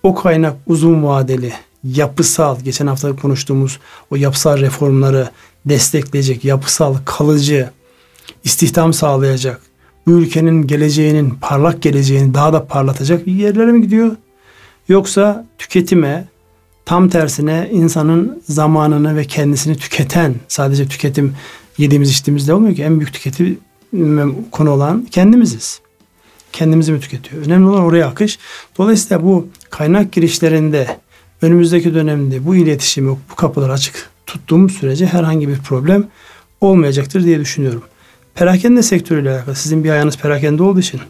O kaynak uzun vadeli, yapısal, geçen hafta konuştuğumuz o yapısal reformları destekleyecek, yapısal, kalıcı, istihdam sağlayacak, bu ülkenin geleceğinin, parlak geleceğini daha da parlatacak yerlere mi gidiyor? Yoksa tüketime, tam tersine insanın zamanını ve kendisini tüketen, sadece tüketim yediğimiz içtiğimizde olmuyor ki. En büyük tüketim konu olan kendimiziz. Kendimizi mi tüketiyor? Önemli olan oraya akış. Dolayısıyla bu kaynak girişlerinde önümüzdeki dönemde bu iletişimi, bu kapılar açık tuttuğumuz sürece herhangi bir problem olmayacaktır diye düşünüyorum. Perakende sektörüyle alakalı sizin bir ayağınız perakende olduğu için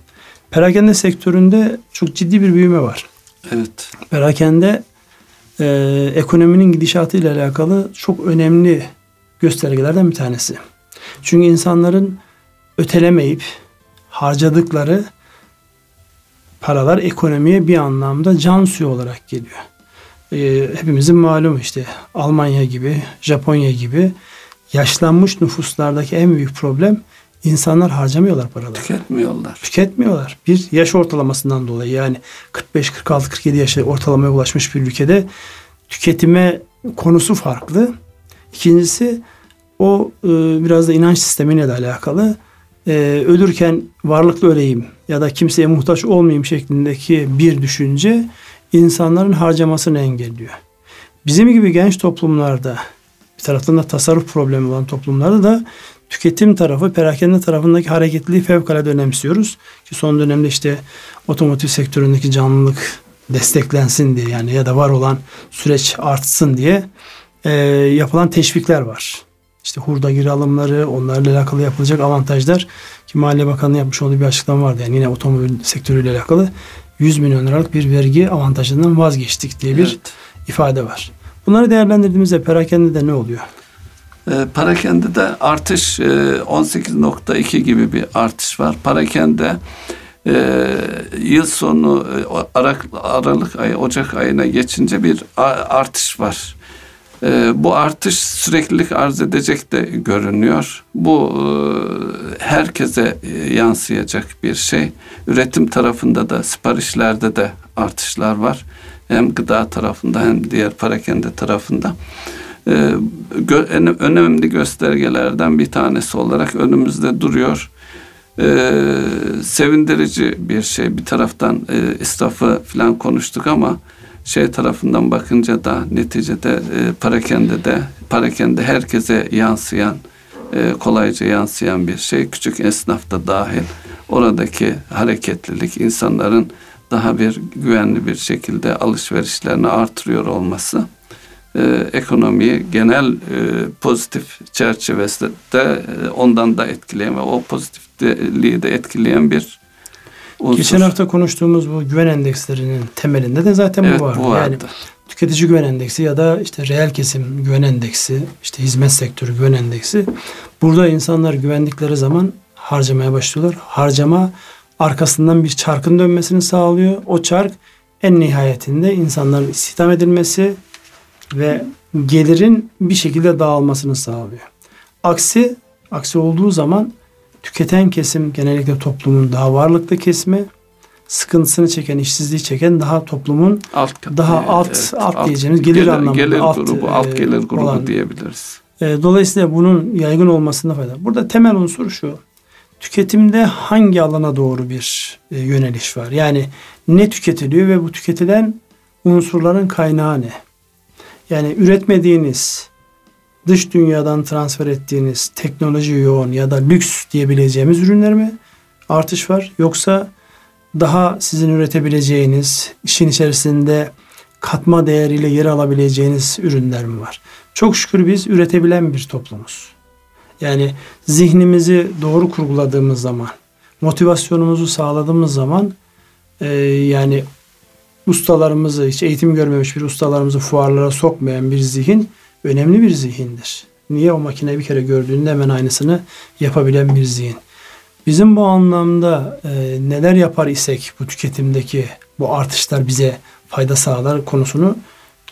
perakende sektöründe çok ciddi bir büyüme var.
Evet.
Perakende e, ekonominin gidişatıyla alakalı çok önemli göstergelerden bir tanesi. Çünkü insanların ötelemeyip harcadıkları paralar ekonomiye bir anlamda can suyu olarak geliyor. E, hepimizin malum işte Almanya gibi, Japonya gibi yaşlanmış nüfuslardaki en büyük problem insanlar harcamıyorlar paraları.
Tüketmiyorlar.
Tüketmiyorlar. Bir yaş ortalamasından dolayı yani 45, 46, 47 yaşa ortalamaya ulaşmış bir ülkede tüketime konusu farklı. İkincisi o e, biraz da inanç sistemiyle de alakalı. E, ölürken varlıklı öleyim ya da kimseye muhtaç olmayayım şeklindeki bir düşünce insanların harcamasını engelliyor. Bizim gibi genç toplumlarda bir taraftan da tasarruf problemi olan toplumlarda da tüketim tarafı, perakende tarafındaki hareketliliği fevkalade önemsiyoruz. Ki son dönemde işte otomotiv sektöründeki canlılık desteklensin diye yani ya da var olan süreç artsın diye e, yapılan teşvikler var. İşte hurda geri alımları, onlarla alakalı yapılacak avantajlar ki Maliye Bakanlığı yapmış olduğu bir açıklama vardı. Yani yine otomobil sektörüyle alakalı 100 milyon liralık bir vergi avantajından vazgeçtik diye bir evet. ifade var. Bunları değerlendirdiğimizde perakende de ne oluyor?
E, parakende de artış e, 18.2 gibi bir artış var. Parakende e, yıl sonu e, Aralık ayı Ocak ayına geçince bir artış var. E, bu artış süreklilik arz edecek de görünüyor. Bu e, herkese e, yansıyacak bir şey. Üretim tarafında da siparişlerde de artışlar var. Hem gıda tarafında hem diğer parakende tarafında. E, gö, en, önemli göstergelerden bir tanesi olarak önümüzde duruyor. Ee, sevindirici bir şey. Bir taraftan e, israfı falan konuştuk ama şey tarafından bakınca da neticede e, parakende de parakende herkese yansıyan e, kolayca yansıyan bir şey. Küçük esnaf da dahil. Oradaki hareketlilik insanların daha bir güvenli bir şekilde alışverişlerini artırıyor olması e, ekonomiyi genel e, pozitif çerçevesinde de e, ondan da etkileyen ve o pozitifliği de etkileyen bir
unsur. Geçen hafta konuştuğumuz bu güven endekslerinin temelinde de zaten
evet,
bu var.
Bu
yani tüketici güven endeksi ya da işte reel kesim güven endeksi, işte hizmet sektörü güven endeksi. Burada insanlar güvendikleri zaman harcamaya başlıyorlar. Harcama arkasından bir çarkın dönmesini sağlıyor. O çark en nihayetinde insanların istihdam edilmesi ve gelirin bir şekilde dağılmasını sağlıyor. Aksi aksi olduğu zaman tüketen kesim genellikle toplumun daha varlıklı kesimi sıkıntısını çeken, işsizliği çeken daha toplumun alt daha alt evet, alt, alt diyeceğimiz gelir, gelir anlamında
gelir alt grubu, alt e, gelir grubu olan, diyebiliriz.
E, dolayısıyla bunun yaygın olmasında fayda. Burada temel unsur şu. Tüketimde hangi alana doğru bir e, yöneliş var? Yani ne tüketiliyor ve bu tüketilen unsurların kaynağı ne? Yani üretmediğiniz, dış dünyadan transfer ettiğiniz teknoloji yoğun ya da lüks diyebileceğimiz ürünler mi artış var? Yoksa daha sizin üretebileceğiniz, işin içerisinde katma değeriyle yer alabileceğiniz ürünler mi var? Çok şükür biz üretebilen bir toplumuz. Yani zihnimizi doğru kurguladığımız zaman, motivasyonumuzu sağladığımız zaman e, yani ustalarımızı, hiç eğitim görmemiş bir ustalarımızı fuarlara sokmayan bir zihin önemli bir zihindir. Niye o makine bir kere gördüğünde hemen aynısını yapabilen bir zihin. Bizim bu anlamda e, neler yapar isek bu tüketimdeki bu artışlar bize fayda sağlar konusunu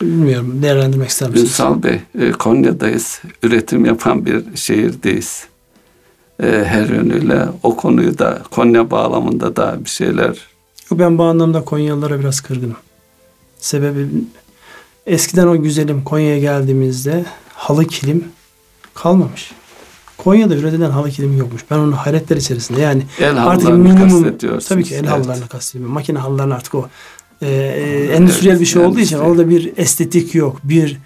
bilmiyorum değerlendirmek ister misiniz?
Ünsal Bey, e, Konya'dayız. Üretim yapan bir şehirdeyiz. E, her yönüyle o konuyu da Konya bağlamında da bir şeyler
ben bu anlamda Konyalılara biraz kırgınım. Sebebi eskiden o güzelim Konya'ya geldiğimizde halı kilim kalmamış. Konya'da üretilen halı kilim yokmuş. Ben onu hayretler içerisinde yani
el artık minimum
tabii ki el evet. halılarını kastediyorum. Makine halılarını artık o e, e, endüstriyel bir şey olduğu için orada bir estetik yok. Bir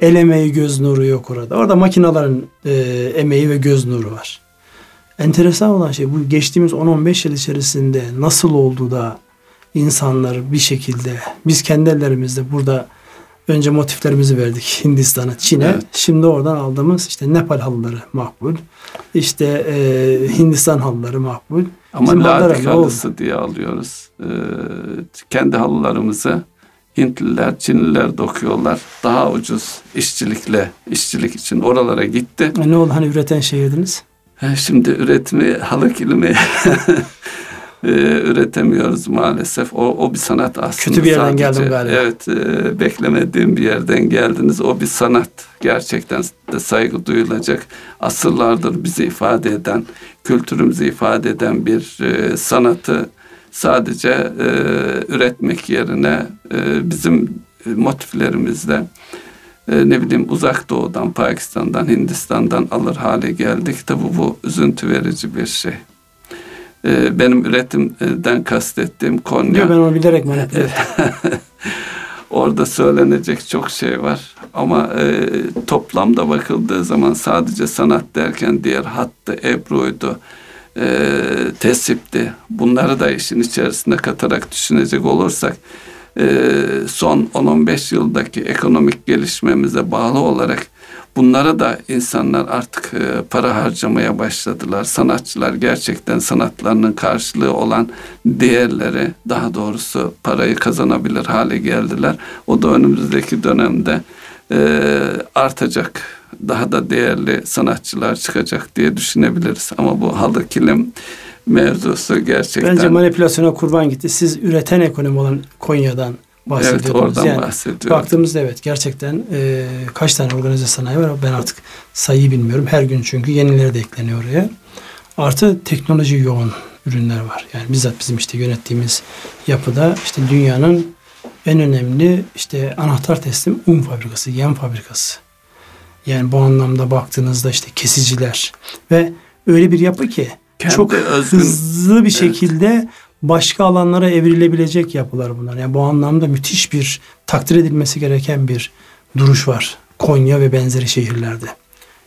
el emeği göz nuru yok orada. Orada makinelerin e, emeği ve göz nuru var. Enteresan olan şey bu geçtiğimiz 10-15 yıl içerisinde nasıl oldu da insanlar bir şekilde biz kendi ellerimizde burada Önce motiflerimizi verdik Hindistan'a, Çin'e. Evet. Şimdi oradan aldığımız işte Nepal halıları makbul. İşte e, Hindistan halıları makbul.
Ama ladik halısı diye alıyoruz. Ee, kendi halılarımızı Hintliler, Çinliler dokuyorlar. Daha ucuz işçilikle, işçilik için oralara gitti.
E ne oldu hani üreten şehirdiniz?
Şimdi üretimi, halı kilimi e, üretemiyoruz maalesef. O, o bir sanat aslında.
Kötü bir yerden Sadece, geldim galiba.
Evet, e, beklemediğim bir yerden geldiniz. O bir sanat. Gerçekten de saygı duyulacak. Asırlardır bizi ifade eden, kültürümüzü ifade eden bir e, sanatı sadece e, üretmek yerine e, bizim motiflerimizle e, ne bileyim uzak doğudan, Pakistan'dan, Hindistan'dan alır hale geldik. Tabi bu üzüntü verici bir şey. E, benim üretimden kastettiğim Konya.
Yok ben onu bilerek manipüle
Orada söylenecek çok şey var. Ama e, toplamda bakıldığı zaman sadece sanat derken diğer hattı, Ebru'ydu, e, tesipti. Bunları da işin içerisine katarak düşünecek olursak e, son 10-15 yıldaki ekonomik gelişmemize bağlı olarak bunlara da insanlar artık e, para harcamaya başladılar. Sanatçılar gerçekten sanatlarının karşılığı olan değerleri daha doğrusu parayı kazanabilir hale geldiler. O da önümüzdeki dönemde e, artacak. Daha da değerli sanatçılar çıkacak diye düşünebiliriz. Ama bu halı kilim mevzusu gerçekten...
Bence manipülasyona kurban gitti. Siz üreten ekonomi olan Konya'dan bahsediyordunuz. Evet
oradan yani bahsediyorum.
Baktığımızda evet gerçekten e, kaç tane organize sanayi var ben artık sayıyı bilmiyorum. Her gün çünkü yenileri de ekleniyor oraya. Artı teknoloji yoğun ürünler var. Yani bizzat bizim işte yönettiğimiz yapıda işte dünyanın en önemli işte anahtar teslim un fabrikası, yem fabrikası. Yani bu anlamda baktığınızda işte kesiciler ve öyle bir yapı ki Kendi çok özgün, hızlı bir şekilde evet. Başka alanlara evrilebilecek yapılar bunlar. Yani bu anlamda müthiş bir takdir edilmesi gereken bir duruş var Konya ve benzeri şehirlerde.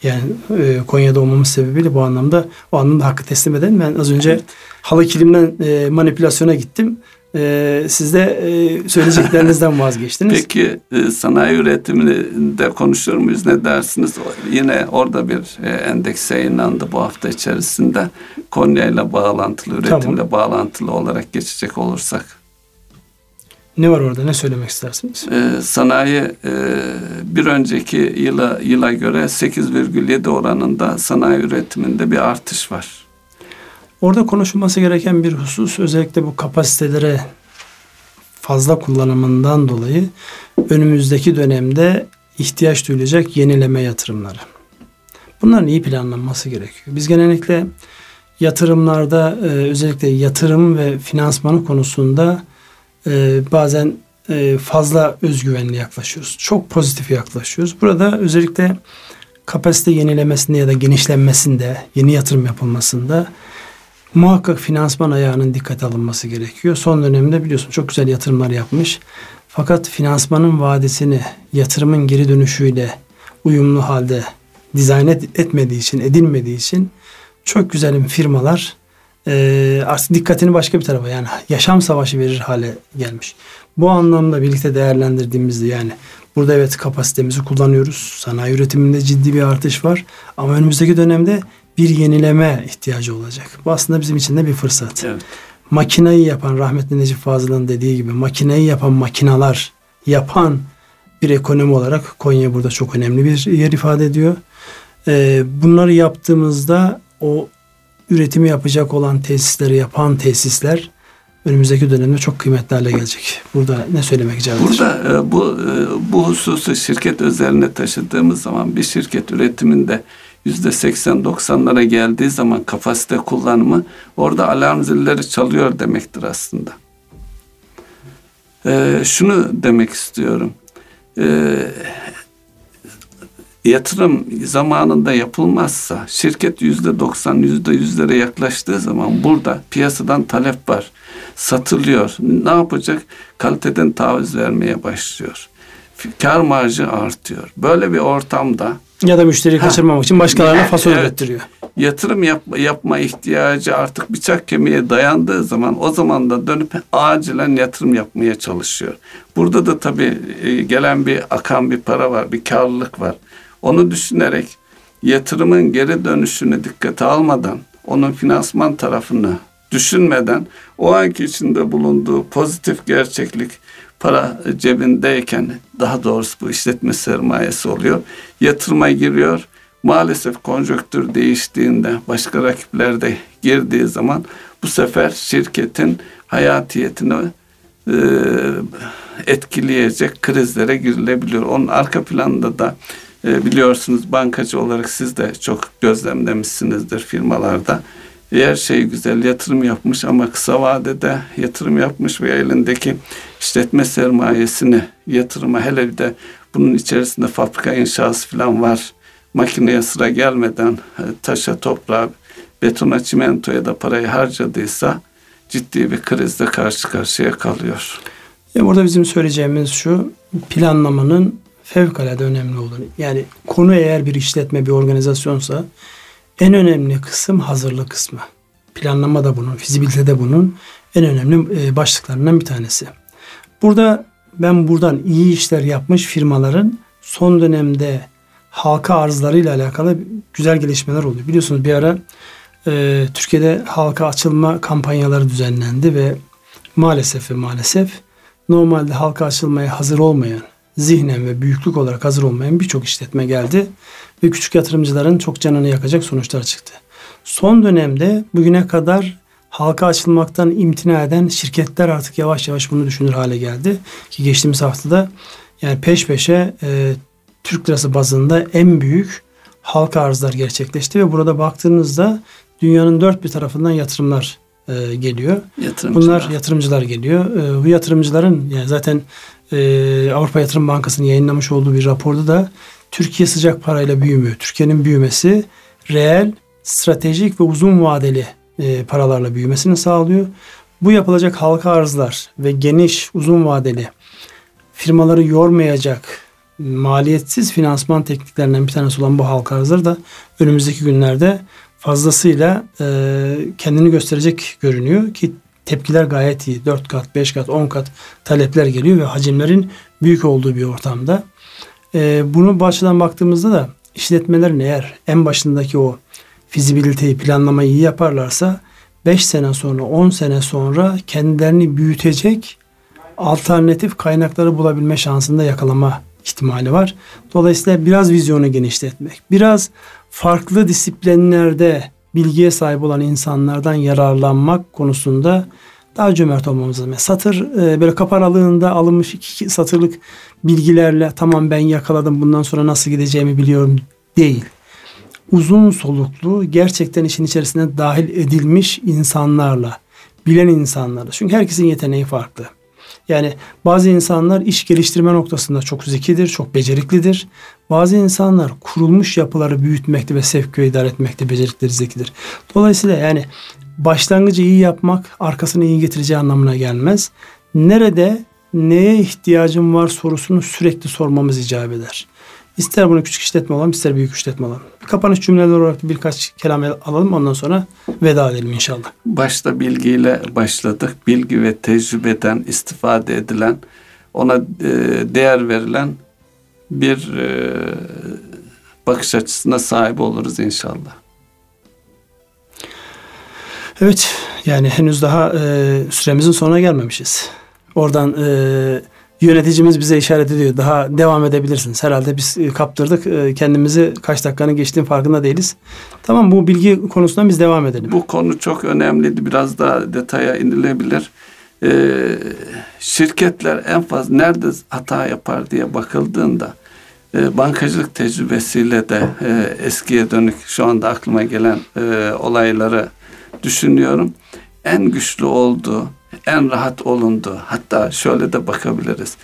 Yani e, Konya'da olmamız sebebiyle bu anlamda o anlamda hakkı teslim eden ben az önce evet. halı kilimden e, manipülasyona gittim. Ee, siz de e, söyleyeceklerinizden vazgeçtiniz.
Peki e, sanayi üretiminde konuşur muyuz ne dersiniz? Yine orada bir e, endeks yayınlandı bu hafta içerisinde. Konya ile bağlantılı, üretimle tamam. bağlantılı olarak geçecek olursak.
Ne var orada? Ne söylemek istersiniz?
Ee, sanayi e, bir önceki yıla yıla göre 8,7 oranında sanayi üretiminde bir artış var.
Orada konuşulması gereken bir husus özellikle bu kapasitelere fazla kullanımından dolayı önümüzdeki dönemde ihtiyaç duyulacak yenileme yatırımları. Bunların iyi planlanması gerekiyor. Biz genellikle yatırımlarda e, özellikle yatırım ve finansmanı konusunda e, bazen e, fazla özgüvenli yaklaşıyoruz. Çok pozitif yaklaşıyoruz. Burada özellikle kapasite yenilemesinde ya da genişlenmesinde, yeni yatırım yapılmasında muhakkak finansman ayağının dikkat alınması gerekiyor. Son dönemde biliyorsun çok güzel yatırımlar yapmış. Fakat finansmanın vadesini yatırımın geri dönüşüyle uyumlu halde dizayn et, etmediği için, edilmediği için çok güzel firmalar e, artık dikkatini başka bir tarafa yani yaşam savaşı verir hale gelmiş. Bu anlamda birlikte değerlendirdiğimizde yani burada evet kapasitemizi kullanıyoruz. Sanayi üretiminde ciddi bir artış var. Ama önümüzdeki dönemde bir yenileme ihtiyacı olacak. Bu aslında bizim için de bir fırsat. Evet. Makinayı yapan rahmetli Necip Fazıl'ın dediği gibi makineyi yapan makinalar yapan bir ekonomi olarak Konya burada çok önemli bir yer ifade ediyor. Ee, bunları yaptığımızda o üretimi yapacak olan tesisleri yapan tesisler önümüzdeki dönemde çok kıymetli hale gelecek. Burada ne söylemek icap
Burada e, bu e, bu hususu şirket özeline taşıdığımız zaman bir şirket üretiminde yüzde 80-90'lara geldiği zaman kapasite kullanımı orada alarm zilleri çalıyor demektir aslında. Ee, şunu demek istiyorum. Ee, yatırım zamanında yapılmazsa şirket yüzde 90 yüzde yüzlere yaklaştığı zaman burada piyasadan talep var. Satılıyor. Ne yapacak? Kaliteden taviz vermeye başlıyor. Kar marjı artıyor. Böyle bir ortamda
ya da müşteriyi kaçırmamak için başkalarına fason evet. ürettiriyor.
yatırım yap, yapma ihtiyacı artık bıçak kemiğe dayandığı zaman o zaman da dönüp acilen yatırım yapmaya çalışıyor. Burada da tabii e, gelen bir akan bir para var, bir karlılık var. Onu düşünerek yatırımın geri dönüşünü dikkate almadan, onun finansman tarafını düşünmeden o anki içinde bulunduğu pozitif gerçeklik para cebindeyken daha doğrusu bu işletme sermayesi oluyor. Yatırıma giriyor. Maalesef konjonktür değiştiğinde başka rakipler de girdiği zaman bu sefer şirketin hayatiyetini e, etkileyecek krizlere girilebiliyor. Onun arka planında da e, biliyorsunuz bankacı olarak siz de çok gözlemlemişsinizdir firmalarda. Eğer şey güzel yatırım yapmış ama kısa vadede yatırım yapmış ve elindeki işletme sermayesini yatırıma hele bir de bunun içerisinde fabrika inşası falan var. Makineye sıra gelmeden e, taşa, toprağa, betona, çimentoya da parayı harcadıysa ciddi bir krizle karşı karşıya kalıyor.
Ya burada bizim söyleyeceğimiz şu planlamanın fevkalade önemli olduğunu. Yani konu eğer bir işletme, bir organizasyonsa en önemli kısım hazırlık kısmı. Planlama da bunun, fizibilite de bunun en önemli e, başlıklarından bir tanesi. Burada ben buradan iyi işler yapmış firmaların son dönemde halka arzlarıyla alakalı güzel gelişmeler oluyor. Biliyorsunuz bir ara e, Türkiye'de halka açılma kampanyaları düzenlendi ve maalesef ve maalesef normalde halka açılmaya hazır olmayan, zihnen ve büyüklük olarak hazır olmayan birçok işletme geldi ve küçük yatırımcıların çok canını yakacak sonuçlar çıktı. Son dönemde bugüne kadar halka açılmaktan imtina eden şirketler artık yavaş yavaş bunu düşünür hale geldi. Ki geçtiğimiz haftada yani peş peşe e, Türk lirası bazında en büyük halka arzlar gerçekleşti ve burada baktığınızda dünyanın dört bir tarafından yatırımlar e, geliyor. Yatırımcılar. Bunlar yatırımcılar geliyor. E, bu yatırımcıların yani zaten e, Avrupa Yatırım Bankası'nın yayınlamış olduğu bir raporda da Türkiye sıcak parayla büyümüyor. Türkiye'nin büyümesi reel, stratejik ve uzun vadeli e, paralarla büyümesini sağlıyor. Bu yapılacak halka arzlar ve geniş, uzun vadeli firmaları yormayacak maliyetsiz finansman tekniklerinden bir tanesi olan bu halka arzları da önümüzdeki günlerde fazlasıyla e, kendini gösterecek görünüyor ki tepkiler gayet iyi. 4 kat, 5 kat, 10 kat talepler geliyor ve hacimlerin büyük olduğu bir ortamda. E, bunu bu açıdan baktığımızda da işletmelerin eğer en başındaki o fizibiliteyi, planlamayı iyi yaparlarsa 5 sene sonra, 10 sene sonra kendilerini büyütecek alternatif kaynakları bulabilme şansında yakalama ihtimali var. Dolayısıyla biraz vizyonu genişletmek, biraz farklı disiplinlerde bilgiye sahip olan insanlardan yararlanmak konusunda daha cömert olmamız lazım. Yani satır e, böyle kapanalığında alınmış iki satırlık bilgilerle tamam ben yakaladım bundan sonra nasıl gideceğimi biliyorum değil. Uzun soluklu gerçekten işin içerisine dahil edilmiş insanlarla, bilen insanlarla. Çünkü herkesin yeteneği farklı. Yani bazı insanlar iş geliştirme noktasında çok zekidir, çok beceriklidir. Bazı insanlar kurulmuş yapıları büyütmekte ve sevk ve idare etmekte becerikleri zekidir. Dolayısıyla yani başlangıcı iyi yapmak arkasını iyi getireceği anlamına gelmez. Nerede neye ihtiyacım var sorusunu sürekli sormamız icap eder. İster bunu küçük işletme olalım ister büyük işletme olalım. Kapanış cümleler olarak birkaç kelam alalım ondan sonra veda edelim inşallah.
Başta bilgiyle başladık. Bilgi ve tecrübeden istifade edilen, ona e, değer verilen bir e, bakış açısına sahip oluruz inşallah.
Evet yani henüz daha e, süremizin sonuna gelmemişiz. Oradan e, yöneticimiz bize işaret ediyor. Daha devam edebilirsiniz. Herhalde biz e, kaptırdık. E, kendimizi kaç dakikanın geçtiğinin farkında değiliz. Tamam bu bilgi konusundan biz devam edelim.
Bu konu çok önemliydi. Biraz daha detaya inilebilir. Ee, şirketler en fazla nerede hata yapar diye bakıldığında e, bankacılık tecrübesiyle de e, eskiye dönük şu anda aklıma gelen e, olayları düşünüyorum. En güçlü olduğu en rahat olundu. Hatta şöyle de bakabiliriz.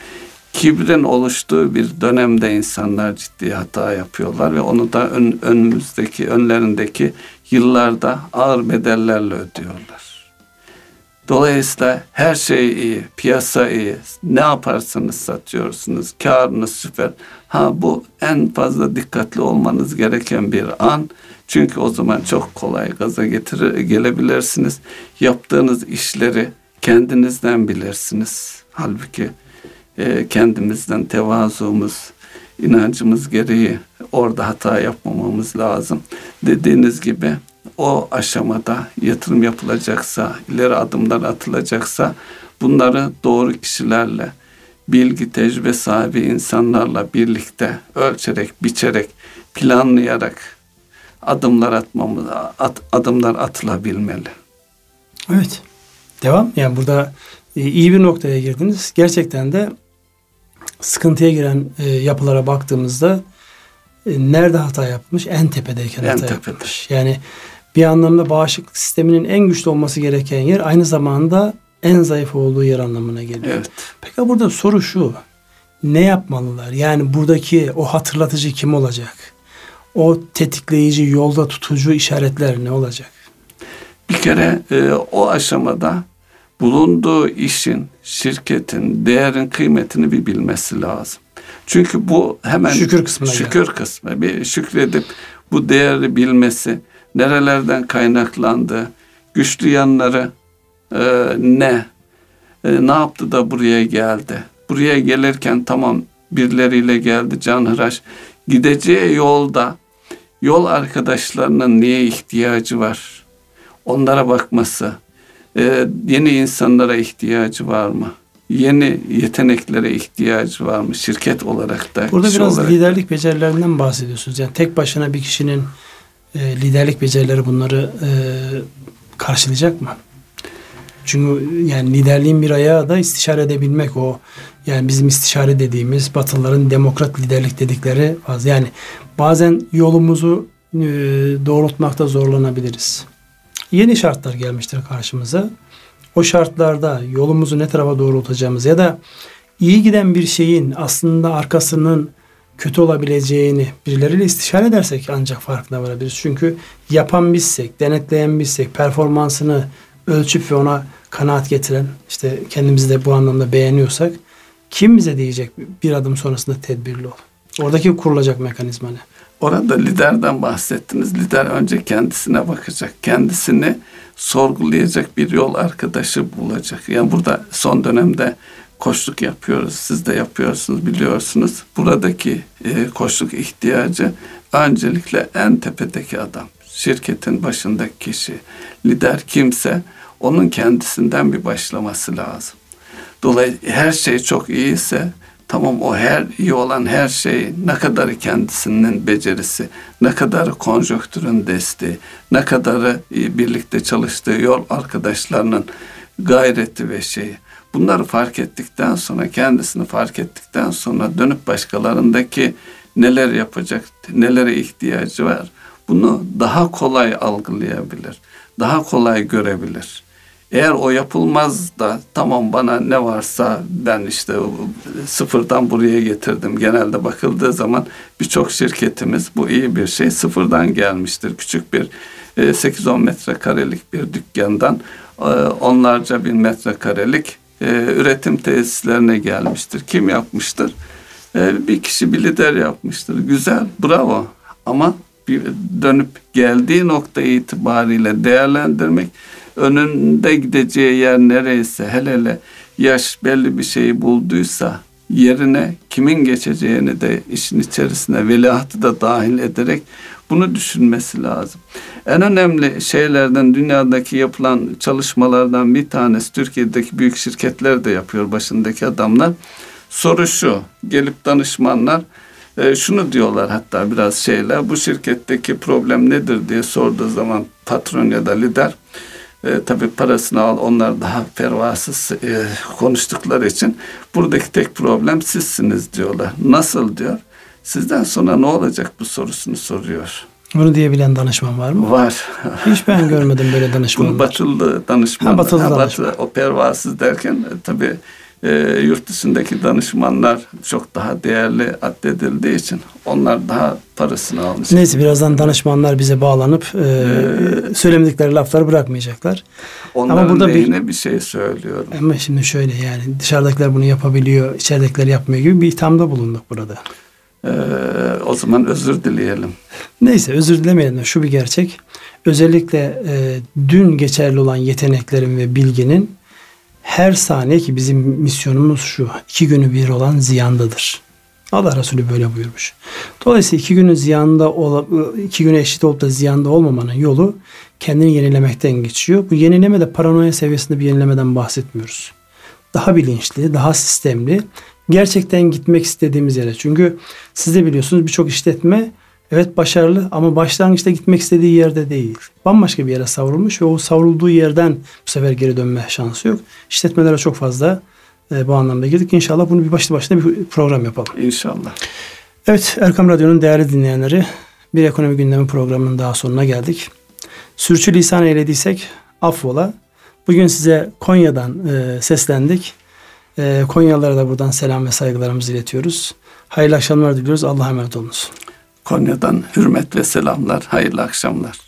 Kibrin oluştuğu bir dönemde insanlar ciddi hata yapıyorlar ve onu da ön, önümüzdeki, önlerindeki yıllarda ağır bedellerle ödüyorlar. Dolayısıyla her şey iyi, piyasa iyi, ne yaparsanız satıyorsunuz, karınız süper. Ha bu en fazla dikkatli olmanız gereken bir an Çünkü o zaman çok kolay gaza getirir, gelebilirsiniz. Yaptığınız işleri kendinizden bilirsiniz. Halbuki e, kendimizden tevazumuz, inancımız gereği orada hata yapmamamız lazım. Dediğiniz gibi o aşamada yatırım yapılacaksa, ileri adımlar atılacaksa bunları doğru kişilerle, bilgi, tecrübe sahibi insanlarla birlikte ölçerek, biçerek, planlayarak adımlar atmamız, at, adımlar atılabilmeli.
Evet. Devam. Yani burada e, iyi bir noktaya girdiniz. Gerçekten de sıkıntıya giren e, yapılara baktığımızda e, nerede hata yapmış? En tepedeyken en hata tepede. yapmış. Yani bir anlamda bağışıklık sisteminin en güçlü olması gereken yer aynı zamanda en zayıf olduğu yer anlamına geliyor. Evet. Peki burada soru şu. Ne yapmalılar? Yani buradaki o hatırlatıcı kim olacak? O tetikleyici, yolda tutucu işaretler ne olacak?
Bir kere e, o aşamada bulunduğu işin, şirketin, değerin kıymetini bir bilmesi lazım. Çünkü bu hemen
şükür kısmına
şükür yani. kısmı bir şükredip bu değeri bilmesi, nerelerden kaynaklandı, güçlü yanları e, ne, e, ne yaptı da buraya geldi. Buraya gelirken tamam birileriyle geldi canhıraş. Gideceği yolda yol arkadaşlarının niye ihtiyacı var? Onlara bakması, e, yeni insanlara ihtiyacı var mı? Yeni yeteneklere ihtiyacı var mı? Şirket olarak da.
Burada biraz olarak liderlik da. becerilerinden bahsediyorsunuz. Yani tek başına bir kişinin e, liderlik becerileri bunları e, karşılayacak mı? Çünkü yani liderliğin bir ayağı da istişare edebilmek o. Yani bizim istişare dediğimiz Batılıların demokrat liderlik dedikleri fazla. Yani bazen yolumuzu e, doğrultmakta zorlanabiliriz. Yeni şartlar gelmiştir karşımıza. O şartlarda yolumuzu ne tarafa doğrultacağımız ya da iyi giden bir şeyin aslında arkasının kötü olabileceğini birileriyle istişare edersek ancak farkına varabiliriz. Çünkü yapan bizsek, denetleyen bizsek, performansını ölçüp ve ona kanaat getiren, işte kendimizi de bu anlamda beğeniyorsak kim bize diyecek bir adım sonrasında tedbirli ol? Oradaki kurulacak mekanizma ne?
Orada liderden bahsettiniz. Lider önce kendisine bakacak. Kendisini sorgulayacak bir yol arkadaşı bulacak. Yani burada son dönemde koçluk yapıyoruz. Siz de yapıyorsunuz biliyorsunuz. Buradaki e, koçluk ihtiyacı öncelikle en tepedeki adam. Şirketin başındaki kişi. Lider kimse onun kendisinden bir başlaması lazım. Dolayısıyla her şey çok iyiyse tamam o her iyi olan her şey ne kadar kendisinin becerisi, ne kadar konjonktürün desteği, ne kadar birlikte çalıştığı yol arkadaşlarının gayreti ve şeyi. Bunları fark ettikten sonra kendisini fark ettikten sonra dönüp başkalarındaki neler yapacak, nelere ihtiyacı var bunu daha kolay algılayabilir. Daha kolay görebilir. Eğer o yapılmaz da tamam bana ne varsa ben işte sıfırdan buraya getirdim. Genelde bakıldığı zaman birçok şirketimiz bu iyi bir şey sıfırdan gelmiştir. Küçük bir 8-10 e, metrekarelik bir dükkandan e, onlarca bin metrekarelik e, üretim tesislerine gelmiştir. Kim yapmıştır? Bir kişi bir lider yapmıştır. Güzel, bravo. Ama bir dönüp geldiği nokta itibariyle değerlendirmek önünde gideceği yer nereyse hele hele yaş belli bir şeyi bulduysa yerine kimin geçeceğini de işin içerisine veliahtı da dahil ederek bunu düşünmesi lazım. En önemli şeylerden dünyadaki yapılan çalışmalardan bir tanesi Türkiye'deki büyük şirketler de yapıyor başındaki adamlar. Soru şu gelip danışmanlar e, şunu diyorlar hatta biraz şeyler bu şirketteki problem nedir diye sorduğu zaman patron ya da lider e, tabii parasını al onlar daha pervasız e, konuştukları için buradaki tek problem sizsiniz diyorlar. Nasıl diyor? Sizden sonra ne olacak bu sorusunu soruyor.
Bunu diyebilen danışman var mı?
Var.
Hiç ben görmedim böyle danışmanlar.
Bunu batılı danışman. Ha, batılı ha, danışman. Batı, o pervasız derken e, tabii e, yurt dışındaki danışmanlar çok daha değerli addedildiği için onlar daha parasını almış.
Neyse birazdan danışmanlar bize bağlanıp e, ee, söylemedikleri lafları bırakmayacaklar.
Onların ama burada bir, bir şey söylüyorum.
Ama şimdi şöyle yani dışarıdakiler bunu yapabiliyor, içeridekiler yapmıyor gibi bir ithamda bulunduk burada.
Ee, o zaman özür dileyelim.
Neyse özür dilemeyelim. Şu bir gerçek. Özellikle e, dün geçerli olan yeteneklerin ve bilginin her saniye ki bizim misyonumuz şu. iki günü bir olan ziyandadır. Allah Resulü böyle buyurmuş. Dolayısıyla iki günün ziyanda iki güne eşit olup da ziyanda olmamanın yolu kendini yenilemekten geçiyor. Bu yenileme de paranoya seviyesinde bir yenilemeden bahsetmiyoruz. Daha bilinçli, daha sistemli, gerçekten gitmek istediğimiz yere. Çünkü siz de biliyorsunuz birçok işletme evet başarılı ama başlangıçta gitmek istediği yerde değil. Bambaşka bir yere savrulmuş ve o savrulduğu yerden bu sefer geri dönme şansı yok. İşletmelere çok fazla e, bu anlamda girdik. İnşallah bunu bir başlı başına bir program yapalım.
İnşallah.
Evet Erkam Radyo'nun değerli dinleyenleri bir ekonomi gündemi programının daha sonuna geldik. Sürçülisan eylediysek affola. Bugün size Konya'dan e, seslendik. E, Konyalılara da buradan selam ve saygılarımızı iletiyoruz. Hayırlı akşamlar diliyoruz. Allah'a emanet olunuz.
Konya'dan hürmet ve selamlar. Hayırlı akşamlar.